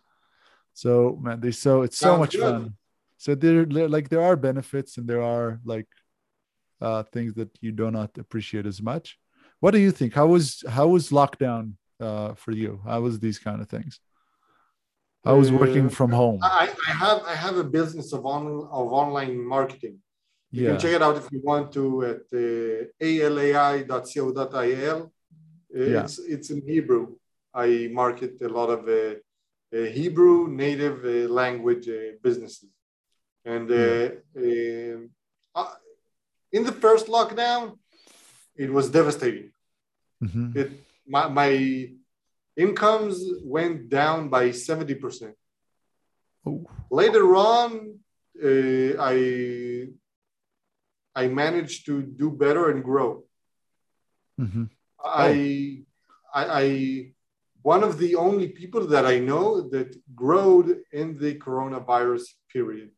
so man they so it's so Sounds much good. fun so there like there are benefits and there are like uh things that you do not appreciate as much what do you think how was how was lockdown uh for you how was these kind of things i was working Uh, from home I, I have I have a business of on of online marketing. You yeah can check it out if you want to at uh, alai.co.il. Yeah. It's it's in Hebrew. I market a lot of uh, Hebrew native uh, language uh, businesses, and uh, um, uh, in the first lockdown, it was devastating. Mhm. It my, my incomes went down by seventy percent. Oh. Later on, uh, I I managed to do better and grow. Mhm. I, I, I, one of the only people that I know that growed in the coronavirus period.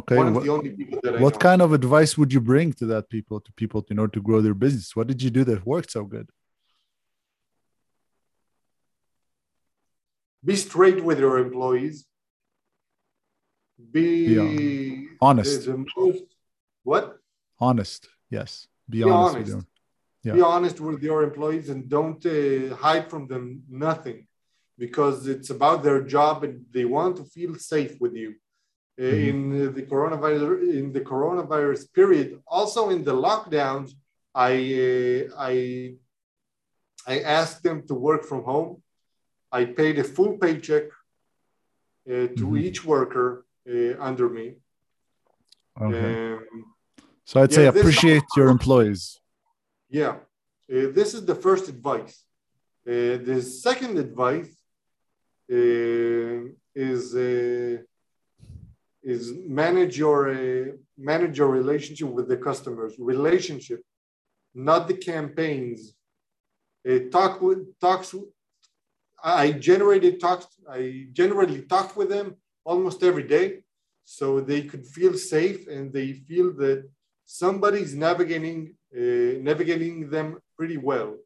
okay one of what- the only people that I what kind of advice would you bring to that people to people in order to grow their business what did you do that worked so good Be straight with your employees. Be Honest. The, the most, what? honest yes be, Be honest, honest. Them Be honest with your employees and don't uh, hide from them nothing because it's about their job and they want to feel safe with you. Uh, Mhm. In the coronavirus in the coronavirus period, also in the lockdowns, I uh, I I asked them to work from home. I paid a full paycheck uh, to Mhm. each worker uh, under me. okay Um, so i'd say yeah, this- appreciate your employees Yeah, Uh, this is the first advice. Uh, the second advice uh, is uh, is manage your uh, manage your relationship with the customers. Relationship, not the campaigns. Talk with talks. I generated talks. I generally talk with them almost every day, so they could feel safe and they feel that somebody's navigating navigating them pretty well.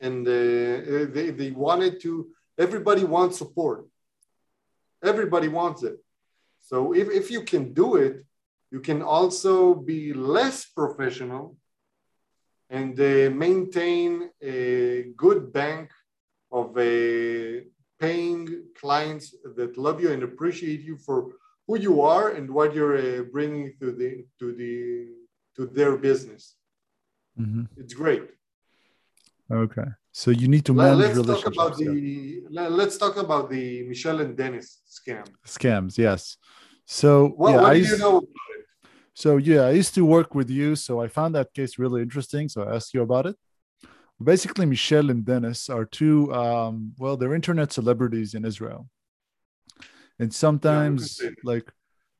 And uh, they, they wanted to, everybody wants support. Everybody wants it. So if, if you can do it, you can also be less professional and uh, maintain a good bank of uh, paying clients that love you and appreciate you for who you are and what you're uh, bringing to the to the to their business. Mhm. It's great. okay so you need to manage Let, manage us talk relationships about yeah. the let, let's talk about the Michelle and Dennis scam. scams yes so What, yeah what I do used, you know? so yeah i used to work with you so i found that case really interesting so i asked you about it basically michelle and dennis are two um well they're internet celebrities in israel and sometimes that. like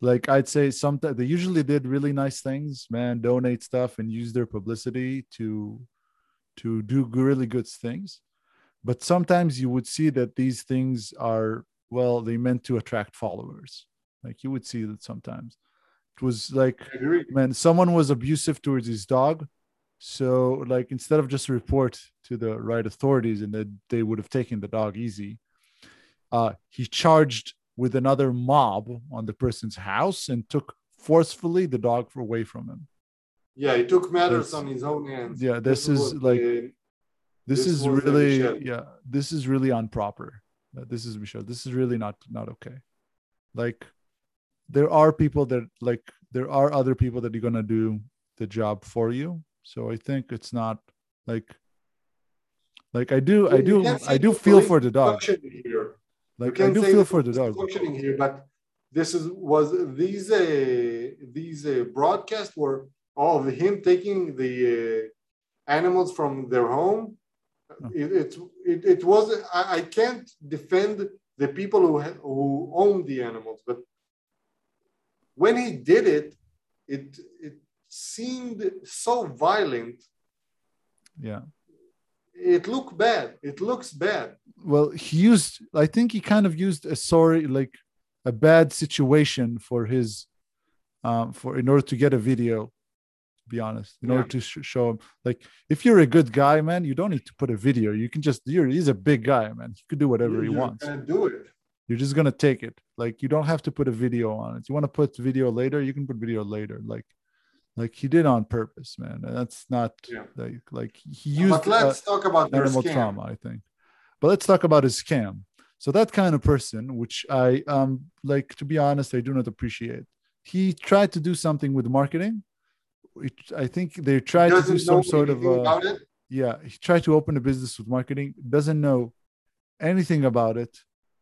like i'd say sometimes they usually did really nice things man donate stuff and use their publicity to to do really good things. But sometimes you would see that these things are well they meant to attract followers. Like you would see that sometimes. It was like man someone was abusive towards his dog. So like instead of just report to the right authorities and that they would have taken the dog easy uh he charged with another mob on the person's house and took forcefully the dog away from him Yeah, he took matters That's- on his own hands. yeah this is like this, This is really Michelle. yeah this is really improper Uh, this is Michelle. This is really not not okay. Like there are people that like there are other people that are gonna do the job for you. So I think it's not like like I do I do I do feel for the dog. Here. Like I can do feel for the dog. functioning here, but this is was these uh, these uh, broadcasts were of him taking the uh, animals from their home. Oh. It, it it it was I, I can't defend the people who who own the animals, but when he did it, it it seemed so violent. Yeah. It looked bad. It looks bad. well he used i think he kind of used a sorry like a bad situation for his um for in order to get a video to be honest in order to sh- show him like if you're a good guy man you don't need to put a video. You can just you're he's a big guy man. He could do whatever he wants. do it. you're just gonna take it. Like you don't have to put a video on it. You want to put video later? You can put video later. Like like he did on purpose man and that's not Yeah. like like he used but let's talk about animal scam. trauma, I think. But let's talk about his scam. So that kind of person, which I um like to be honest, I do not appreciate. He tried to do something with marketing. Which I think they tried to do some sort of uh, about it. yeah. He tried to open a business with marketing. Doesn't know anything about it.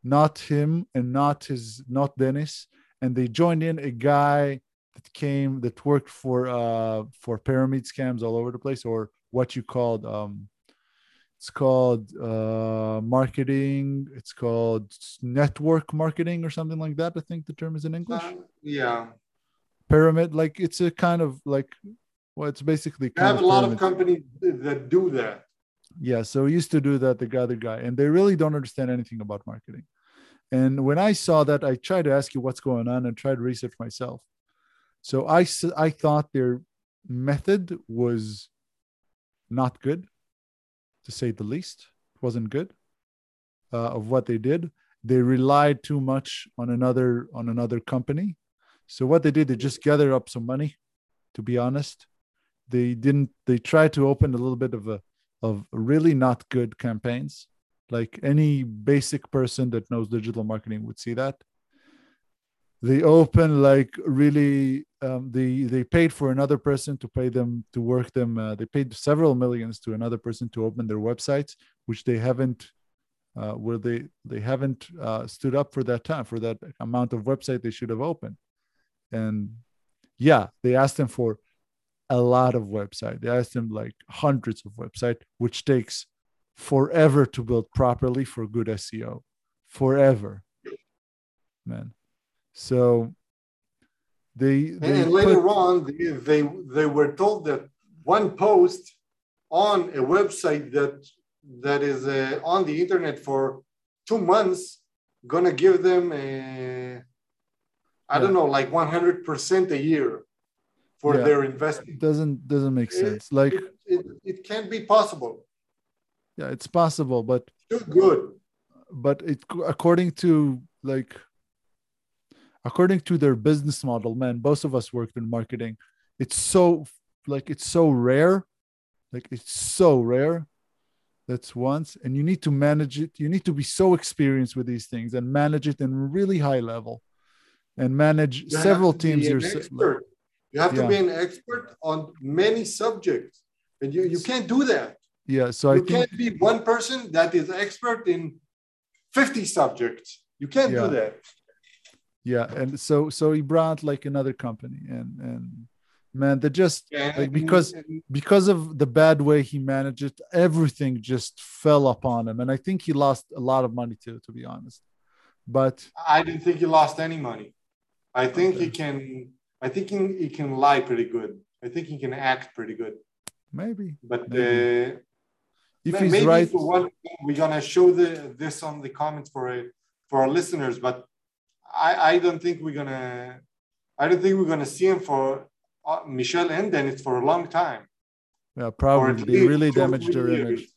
Not him and not his not Dennis. And they joined in a guy that came that worked for uh for pyramid scams all over the place or what you called um it's called uh marketing it's called network marketing or something like that i think the term is in english Uh, yeah, pyramid like it's a kind of like well it's basically kind have a lot of companies that do that. Yeah, so he used to do that, the other guy, and they really don't understand anything about marketing. And when I saw that, I tried to ask you what's going on and tried to research myself. So I, I thought their method was not good, to say the least. It wasn't good uh, of what they did. They relied too much on another on another company. So what they did, they just gathered up some money. To be honest, they didn't. They tried to open a little bit of a of really not good campaigns. Like any basic person that knows digital marketing would see that. They open like really. Um, they they paid for another person to pay them to work them. Uh, they paid several millions to another person to open their websites, which they haven't. Uh, where they they haven't uh, stood up for that time for that amount of website they should have opened, and yeah, they asked them for a lot of website. They asked them like hundreds of website, which takes forever to build properly for good SEO. Forever. Man. So they, they and later put- on, they, they they were told that one post on a website that that is uh, on the internet for two months gonna give them a I don't know like 100 percent a year for Yeah. their investment. doesn't doesn't make It- sense. Like It, it, it can't be possible. yeah, it's possible, but Too good. but it according to like according to their business model man both of us worked in marketing it's so like it's so rare like it's so rare that's once and you need to manage it you need to be so experienced with these things and manage it in really high level and manage You several teams yourself. You have to be an expert on many subjects, and you, you can't do that. yeah so i you think can't be one person that is expert in 50 subjects. You can't do that. Yeah and so so he brought like another company and and man they just And, Like, because- because of the bad way he managed it, everything just fell upon him. And I think he lost a lot of money too, to be honest. But I didn't think he lost any money. I think he can. I think he, he can lie pretty good. I think he can act pretty good. maybe But Maybe. uh, if he's maybe right, for one, we're gonna show the this on the comments for uh, for our listeners, but I I don't think we're gonna I don't think we're gonna see him for uh, Michelle and Dennis for a long time. yeah, probably they really damaged their years. image.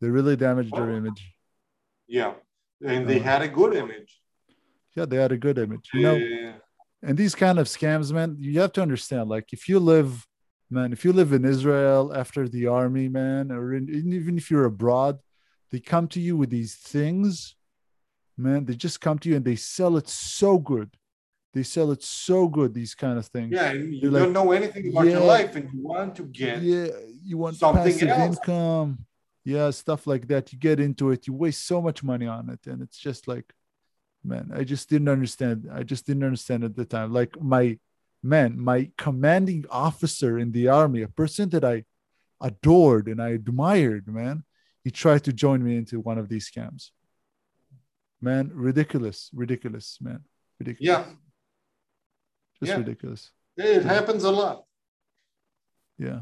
They really damaged their image. Yeah, and they Uh, had a good image. Yeah, they had a good image. You know, Uh, and these kind of scams, man, you have to understand. Like, if you live, man, if you live in Israel after the army, man, or in, even if you're abroad, they come to you with these things man. They just come to you and they sell it so good. They sell it so good. These kind of things. Yeah, you They're don't like, know anything about your life, and you want to get yeah you want something passive else. income yeah stuff like that you get into it you waste so much money on it and it's just like man i just didn't understand i just didn't understand at the time like my man my commanding officer in the army a person that i adored and i admired man he tried to join me into one of these scams man ridiculous ridiculous man ridiculous Yeah, just Yeah. ridiculous it happens a lot. yeah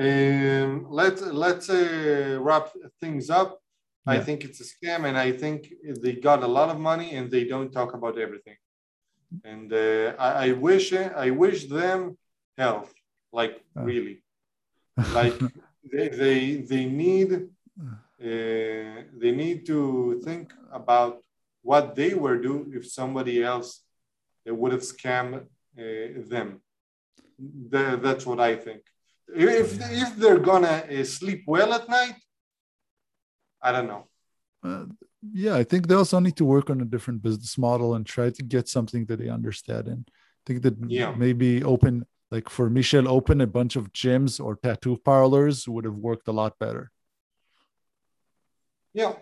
Um, let's let's uh, wrap things up. I think it's a scam, and I think they got a lot of money, and they don't talk about everything. And uh, I, I wish I wish them health, like Uh. really, like they they they need uh, they need to think about what they were do if somebody else uh, would have scammed uh, them. Tha- that's what I think. If if they're gonna uh, sleep well at night, I don't know. uh, yeah, I think they also need to work on a different business model and try to get something that they understand. And I think that Yeah. maybe open, like for Michel, open a bunch of gyms or tattoo parlors would have worked a lot better. Yeah,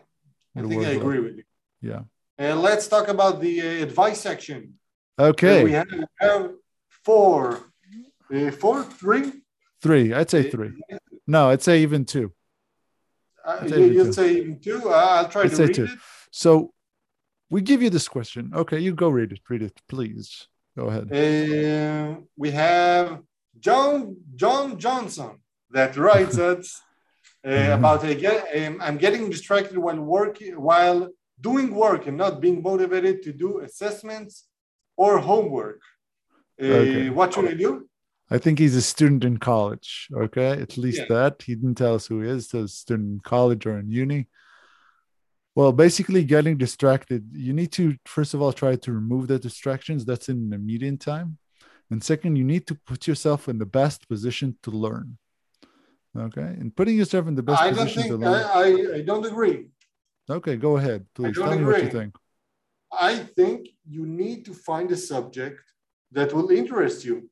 I think I worked a lot- agree with you. Yeah. And let's talk about the uh, advice section. Okay. we have, have four, uh, four, three. three. I'd say Uh, three. No, I'd say even two. Uh, I'd say you, even you'd two. say even two. Uh, I'll try I'd to say read two. it. So we give you this question. Okay, you go read it. Read it, please. Go ahead. Uh, we have John John Johnson that writes us uh, about uh, um, I'm getting distracted while working while doing work and not being motivated to do assessments or homework. Uh, Okay. What should I do? I think he's a student in college. Okay, at least Yeah. that he didn't tell us who he is. So a student in college or in uni. Well, basically, getting distracted. You need to first of all try to remove the distractions. That's in the median time, and second, you need to put yourself in the best position to learn. Okay, and putting yourself in the best I don't position to think learn. I, I, don't agree. okay, go ahead, please. don't Tell me what you agree. think. I think you need to find a subject that will interest you.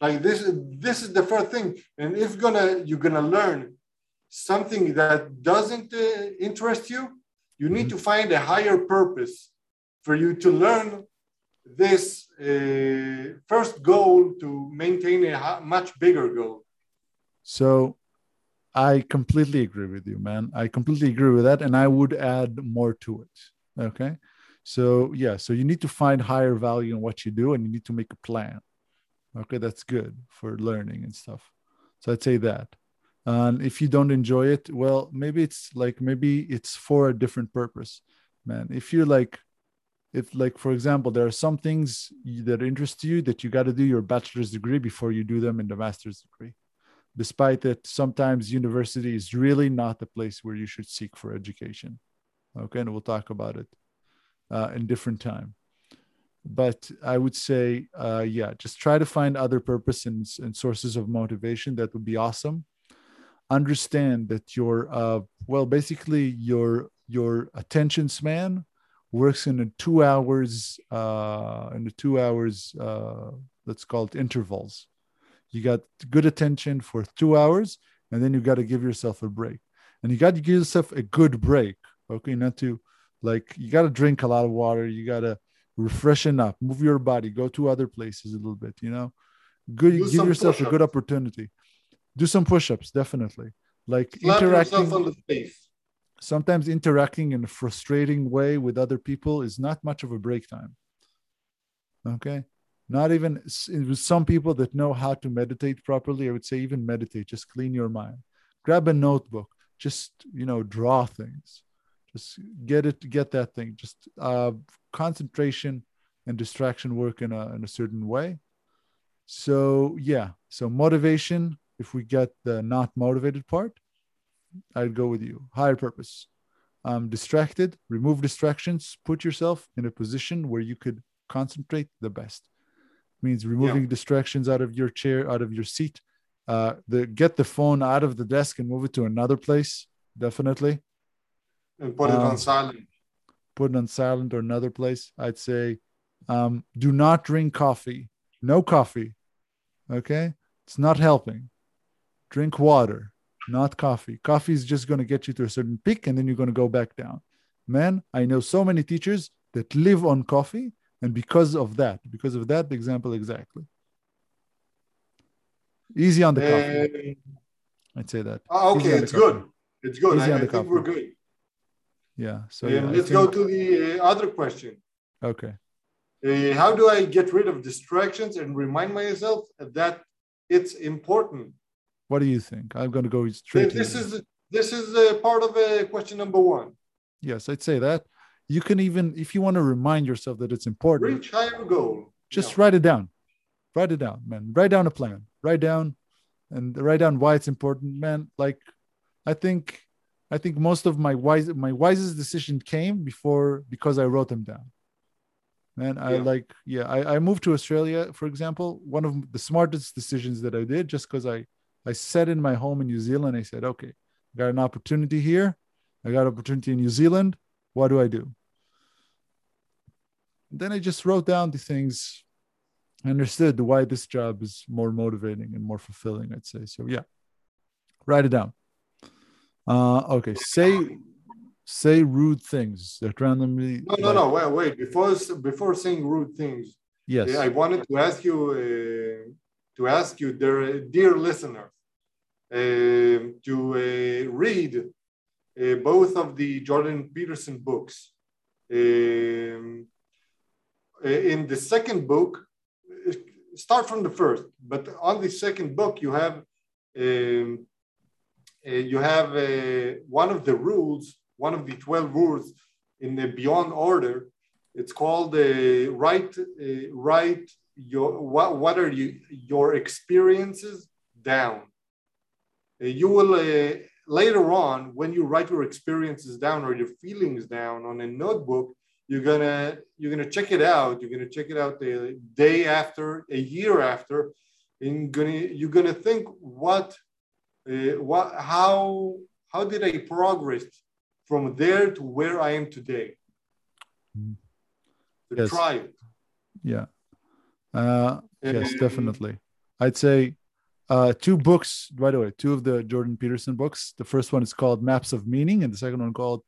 Like this, this is the first thing. And if gonna you're gonna learn something that doesn't uh, interest you, you need to find a higher purpose for you to learn this uh, first goal to maintain a much bigger goal. So I completely agree with you, man. I completely agree with that. And I would add more to it. Okay. So, yeah. So you need to find higher value in what you do and you need to make a plan. Okay. That's good for learning and stuff. So I'd say that. And if you don't enjoy it, well, maybe it's like, maybe it's for a different purpose, man. If you're like, if like for example there are some things that interest you that you got to do your bachelor's degree before you do them in the master's degree despite that sometimes university is really not the place where you should seek for education. Okay and we'll talk about it uh, in different time. But i would say uh, yeah just try to find other purpose and, and sources of motivation that would be awesome. Understand that your uh, well basically your your attention span works in a two hours uh, in the two hours uh, let's call it intervals you got good attention for two hours and then you got to give yourself a break and you got to give yourself a good break okay not to like you got to drink a lot of water you got to refreshen up move your body go to other places a little bit you know good Do give yourself a good opportunity do some push-ups definitely like Slap interacting on the face. sometimes interacting in a frustrating way with other people is not much of a break time. Okay. Not even some people that know how to meditate properly, I would say even meditate, just clean your mind. Grab a notebook, just, you know, draw things. Just get it, get that thing. Just uh, concentration and distraction work in a, in a certain way. So, yeah. So, motivation, if we get the not motivated part, I'd go with you. Higher purpose. Um, distracted, remove distractions, put yourself in a position where you could concentrate the best. Means removing distractions out of your chair, out of your seat. Uh, the get the phone out of the desk and move it to another place. Definitely. And put it Um, on silent. put it on silent or another place, I'd say, um, do not drink coffee. No coffee. Okay. It's not helping. Drink water, not coffee. Coffee is just going to get you to a certain peak and then you're going to go back down. Man, I know so many teachers that live on coffee. And because of that, because of that example exactly. Easy on the coffee. Uh, I'd say that. oh, okay, Easy on the it's good. It's good. Easy I, on I the think coffee. we're good. Yeah. So yeah, let's think- go to the uh, other question. Okay. Uh, how do I get rid of distractions and remind myself that it's important? What do you think? I'm going to go straight. This is this is uh, part of uh, question number one. yes, I'd say that. You can even, if you want to remind yourself that it's important, Reach higher goal. just Yeah. write it down. Write it down, man. Write down a plan. Write down and write down why it's important, man. Like, I think, I think most of my wise, my wisest decision came before because I wrote them down. Man, I Yeah. like, yeah, I, I moved to Australia, for example. One of the smartest decisions that I did, just because I, I sat in my home in New Zealand. I said, okay, I got an opportunity here. I got an opportunity in New Zealand. What do I do? Then I just wrote down the things I understood why this job is more motivating and more fulfilling, I'd say. So yeah. Write it down. Uh okay. Say say rude things that randomly No, no, no. Wait, wait. Before before saying rude things, Yes. uh, I wanted to ask you uh, to ask you, dear, dear listeners, um, to uh, read uh, both of the Jordan Peterson books. Um, uh, in the second book, uh, start from the first, but on the second book, you have um, uh, you have one of the rules, one of the twelve rules in the Beyond Order. It's called uh, write write your what what are you your experiences down. You will later on when you write your experiences down or your feelings down on a notebook you're gonna you're gonna check it out you're gonna check it out the day after a year after and gonna you're gonna think what uh, what how how did i progress from there to where i am today Mm. to Yes. try it Yeah. Uh yes, definitely. I'd say uh two books, by the way, two of the Jordan Peterson books. The first one is called Maps of Meaning, and the second one called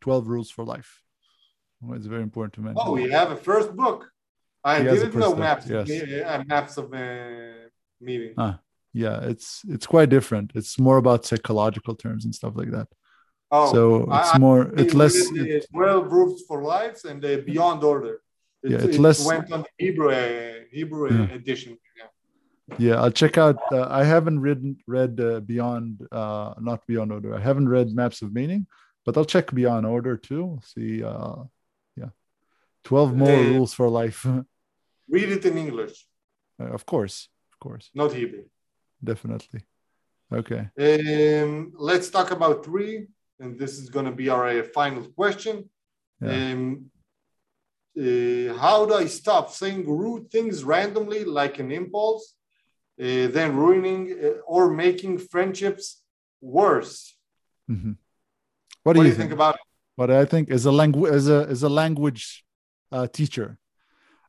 12 Rules for Life. Well, it's very important to mention. oh we have a first book i He didn't know book, maps yes. uh, maps of uh, meeting Ah, yeah, it's it's quite different. It's more about psychological terms and stuff like that. oh so it's I- more it's less uh, 12 rules for lives and the beyond order. It, Yeah, it's it less- went on the Hebrew uh, Hebrew uh, Yeah. edition. Yeah. i'll check out uh, i haven't read read uh, beyond uh not beyond order. I haven't read maps of meaning but i'll check beyond order too. See uh yeah. 12 more Uh, rules for life. Read it in English, Uh, of course of course. Not Hebrew. definitely. Okay. Um, let's talk about three, and this is going to be our uh, final question. Yeah. Um, uh, how do I stop saying rude things randomly, like an impulse, uh, then ruining uh, or making friendships worse? Mhm. What, do you think, about it? what I think as a language as a as a language uh, teacher,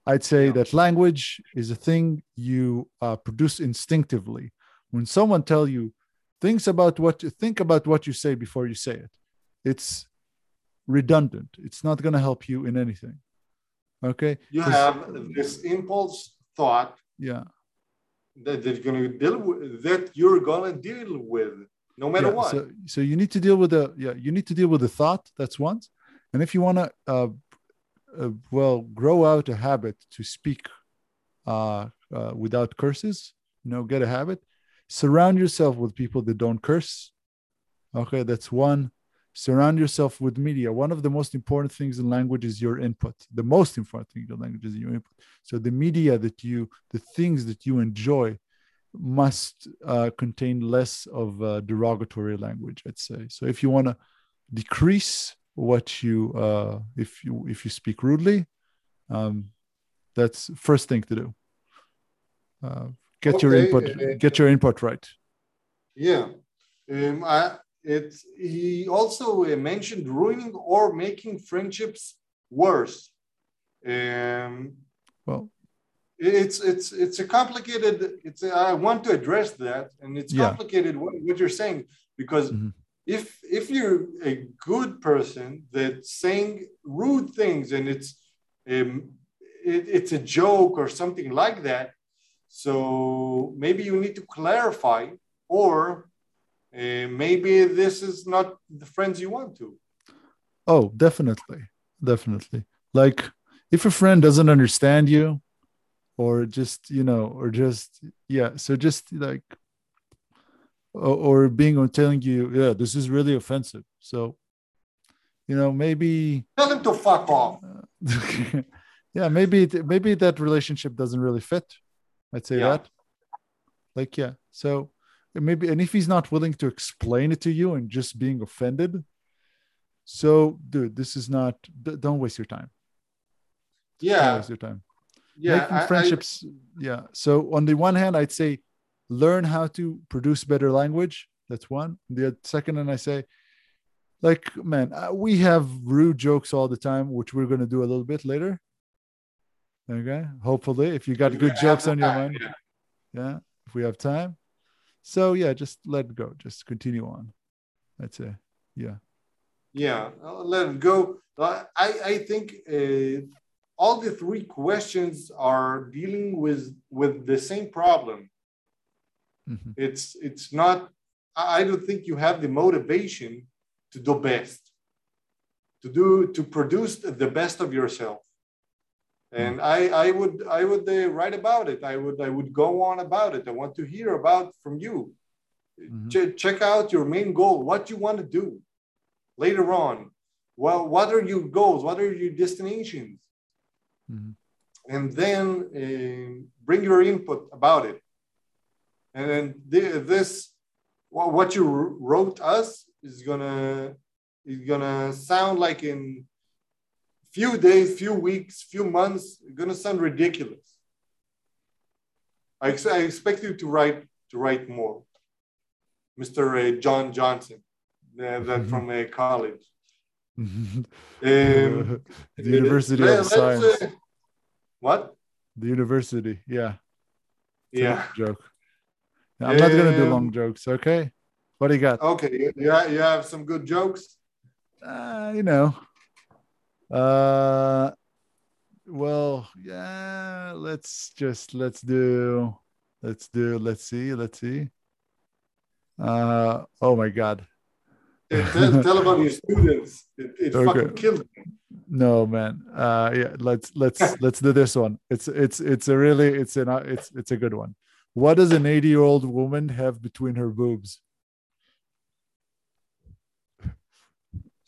I'd say Yeah. that language is a thing you uh, produce instinctively. When someone tell you things about what you think about what you say before you say it, it's redundant. It's not going to help you in anything. Okay. You have this impulse thought Yeah. That, that you're going to deal with, that you're going to deal with, no matter yeah. what. So so you need to deal with the yeah you need to deal with the thought. That's once. And if you want to uh, uh, well grow out a habit to speak uh, uh, without curses, you know, get a habit. Surround yourself with people that don't curse. Okay, that's one. Surround yourself with media. One of the most important things in language is your input. The most important thing in language is your input. So the media that you, the things that you enjoy, must uh, contain less of uh, derogatory language. I'd say. So if you want to decrease what you, uh, if you if you speak rudely, um, that's first thing to do. Uh, get your input. uh, get your input right. Yeah. Um, I, it's he also uh, mentioned ruining or making friendships worse. Um, Well, it's it's it's a complicated. It's a, I want to address that, and it's Yeah. complicated what, what you're saying because Mhm. if if you're a good person that's saying rude things and it's um, it, it's a joke or something like that, so maybe you need to clarify, or uh, maybe this is not the friends you want to. oh, definitely, definitely. Like if a friend doesn't understand you, or just you know, or just yeah, so just like, or, or being or telling you, yeah, this is really offensive. So, you know, maybe Tell him to fuck off. yeah, maybe maybe that relationship doesn't really fit. I'd say Yeah. that. Like, yeah. So maybe, and if he's not willing to explain it to you and just being offended, so dude, this is not. Don't waste your time. Don't Yeah, waste your time. yeah. Making I- I- friendships. yeah. So on the one hand, I'd say learn how to produce better language. That's one. The second, and I say, like, man, uh, we have rude jokes all the time, which we're gonna do a little bit later. Okay. Hopefully, if you got good jokes on your mind, yeah. If we have time, so yeah, just let it go. Just continue on. I'd say, yeah. Yeah, let it go. I, I think uh, all the three questions are dealing with with the same problem. Mhm. It's it's not. I I don't think you have the motivation to do best, to do to produce the best of yourself. And I I would I would uh, write about it. I would I would go on about it. I want to hear about from you. Mhm. Che- check out your main goal. What you want to do later on. Well, what are your goals? What are your destinations? Mhm. And then uh, bring your input about it. And then thi- this, wha- what you wrote us is gonna is gonna sound like in few days, few weeks, few months, gonna sound ridiculous. I, ex- I expect you to write to write more, Mr. uh, John Johnson, uh, that from uh, college. Um, the University let- of Science. uh, what? the university, yeah. It's Yeah. joke. I'm not gonna do Um, long jokes. Okay. What do you got? Okay. You, you you have some good jokes. uh, you know uh well yeah let's just let's do let's do let's see let's see uh oh my god tell, tell about your students. It, it Okay. fucking killed me. no man uh yeah let's let's let's do this one it's it's it's a really it's an it's it's a good one what does an 80 year old woman have between her boobs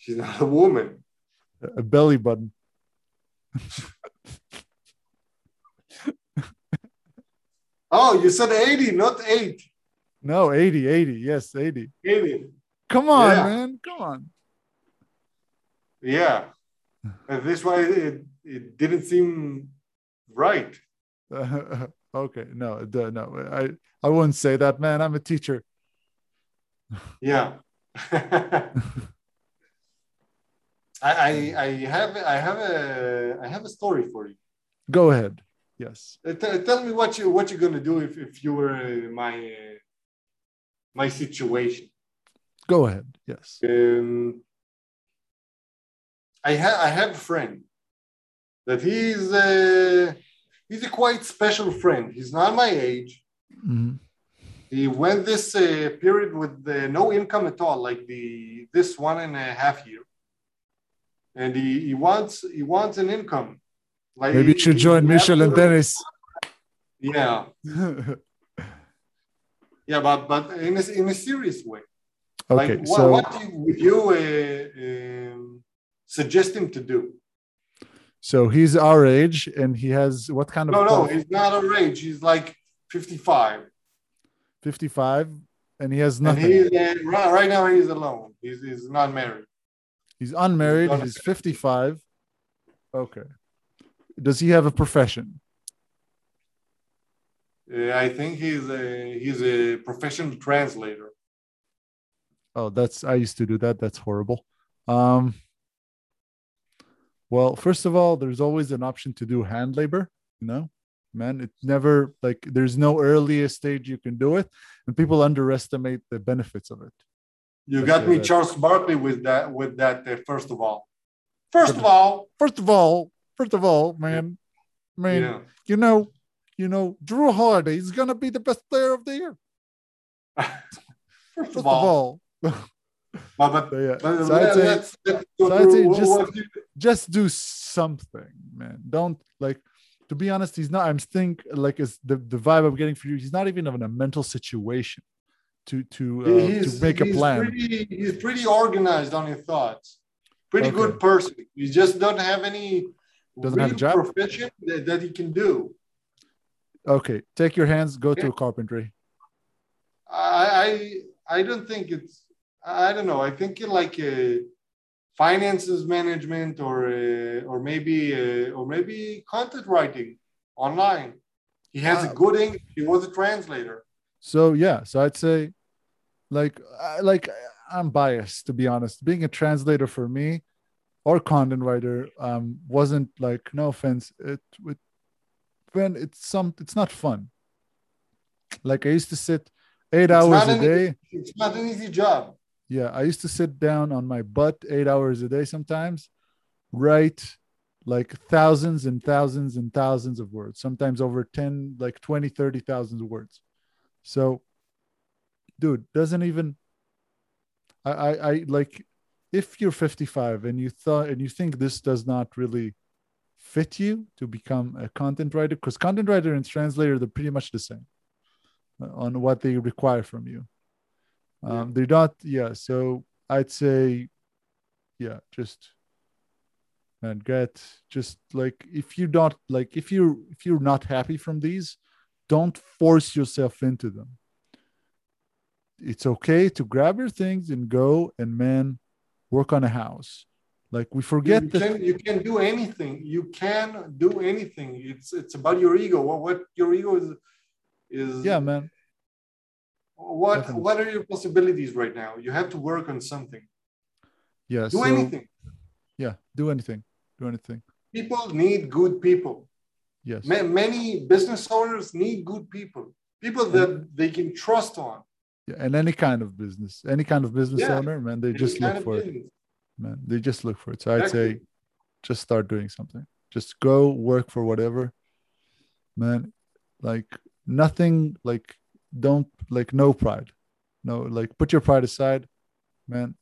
She's not a woman. A belly button Oh, you said 80, not 8. no 80 80 yes 80 80. come on Yeah. man come on Yeah. And this why it, it didn't seem right. Uh, okay, no, no, I I wouldn't say that, man. I'm a teacher. Yeah. I, I I have I have a I have a story for you. Go ahead. Yes. Uh, t- tell me what you what you're gonna do if, if you were uh, my uh, my situation. Go ahead. Yes. Um, I have I have a friend that he's a he's a quite special friend. He's not my age. Mhm. He went this uh, period with uh, no income at all, like the this one and a half year, and he, he wants he wants an income. Like Maybe you should join he Michelle and Dennis. Yeah, yeah, but but in a, in a serious way. okay, like, what, so what do you, would you uh, um, suggest him to do? so he's our age, and he has what kind of No, no, he's not our age. He's like 55. 55, and he has nothing. And he's, uh, right, right now, he's alone. He's, he's not married. He's unmarried. He's 55. Okay. Does he have a profession? Uh, I think he's a, he's a professional translator. Oh, that's I used to do that. That's horrible. Um, well, first of all, there's always an option to do hand labor. You know, man, it's never like there's no earliest stage you can do it, and people underestimate the benefits of it. You got me. Charles Barkley with that. With that, uh, first of all. First of all, First of all, first of all, man, man, yeah. you know, you know, Jrue Holiday is gonna be the best player of the year. First First of of all, but, but, So, yeah. but So I'd let- say- let's, let's so I'd say through just- you- just do something, man. Don't like to be honest, he's not. I'm think like it's the, the vibe I'm getting for you. He's not even in a mental situation to to uh, to make a plan. Pretty, he's pretty organized on his thoughts. Pretty Okay. good person. He just doesn't have any Doesn't have a job? profession that, that he can do. Okay, take your hands, go to Yeah. a carpentry. I I I don't think it's I don't know. I think it like uh, finances management or uh, or maybe uh, or maybe content writing online. He has a Uh, good English. He was a translator. So yeah, so I'd say, like, I, like I'm biased to be honest. Being a translator for me, or content writer, um, wasn't like no offense. It it when it's some it's not fun. Like I used to sit eight It's hours a day. It's not an easy job. Yeah, I used to sit down on my butt eight hours a day sometimes, write like thousands and thousands and thousands of words, sometimes over 10, like 20, 30,000 words. So, dude, doesn't even, I, I, I like, if you're 55 and you thought, and you think this does not really fit you to become a content writer, because content writer and translator, they're pretty much the same uh, on what they require from you. Um, they're not, yeah. So I'd say, yeah, just and get just like if you don't like if you if you're not happy from these, don't force yourself into them. It's okay to grab your things and go and man, work on a house. Like we forget you that. can you can do anything. You can do anything. It's it's about your ego. What what your ego is is Yeah, man. what definitely. what are your possibilities right now? You have to work on something. Yeah. Do so, anything. Yeah. Do anything. Do anything. People need good people. Yes. Ma- many business owners need good people. People that they can trust on. Yeah, and any kind of business, any kind of business Yeah. owner, man, they Any just look for it. Man, they just look for it. So I'd say just start doing something. Just go work for whatever. Man, like nothing, like don't like no pride. No, like put your pride aside, man.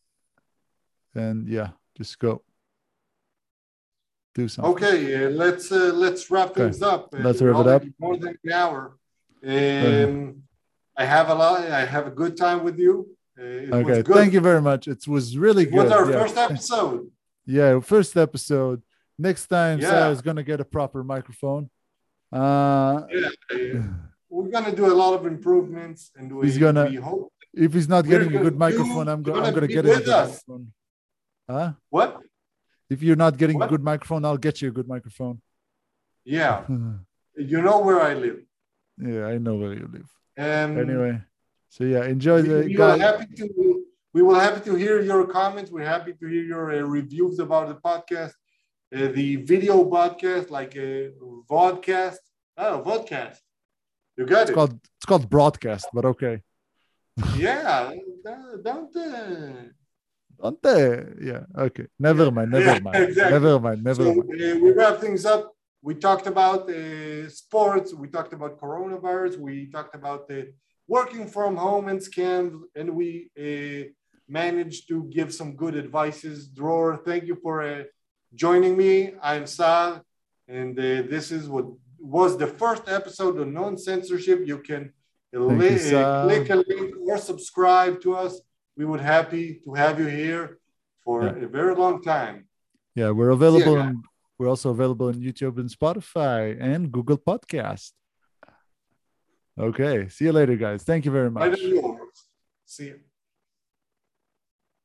And yeah, just go. Do something. Okay, uh, let's uh, let's wrap Okay. things up. Uh, Let's we're wrap it up. More than an hour. Um, I have a lot. I have a good time with you. Uh, it Okay. was good. Thank you very much. It was really It good. was our yeah. first episode. Yeah, first episode. Next time, Yeah. Saar's gonna get a proper microphone. Uh, Yeah, uh, we're gonna do a lot of improvements, and we, He's gonna- we hope. if he's not getting a good microphone, do- I'm, go- I'm gonna gonna get him a good us. microphone. Huh? What? If you're not getting What? a good microphone, I'll get you a good microphone. Yeah, you know where I live. yeah, I know where you live. Um, Anyway, so yeah, enjoy we, the we will guys. happy to we will happy to hear your comments. We're happy to hear your uh, reviews about the podcast, uh, the video podcast, like a vodcast. Oh, vodcast. You got It's it. called it's called broadcast, but okay. yeah, don't. don't, uh, Don't they? Yeah, okay. Never mind. Never Yeah, mind. exactly. Never mind. Never so mind. uh, we wrap things up. We talked about uh, sports. We talked about coronavirus. We talked about the working from home and scams, and we uh, managed to give some good advices. Dror, thank you for uh, joining me. I'm Saar, and uh, this is what was the first episode of NoSensorship. You can li- you, uh, click a link or subscribe to us. We would happy to have you here for Yeah. a very long time. Yeah, we're available. guys. We're also available on YouTube and Spotify and Google Podcast. Okay. See you later, guys. Thank you very much. See you.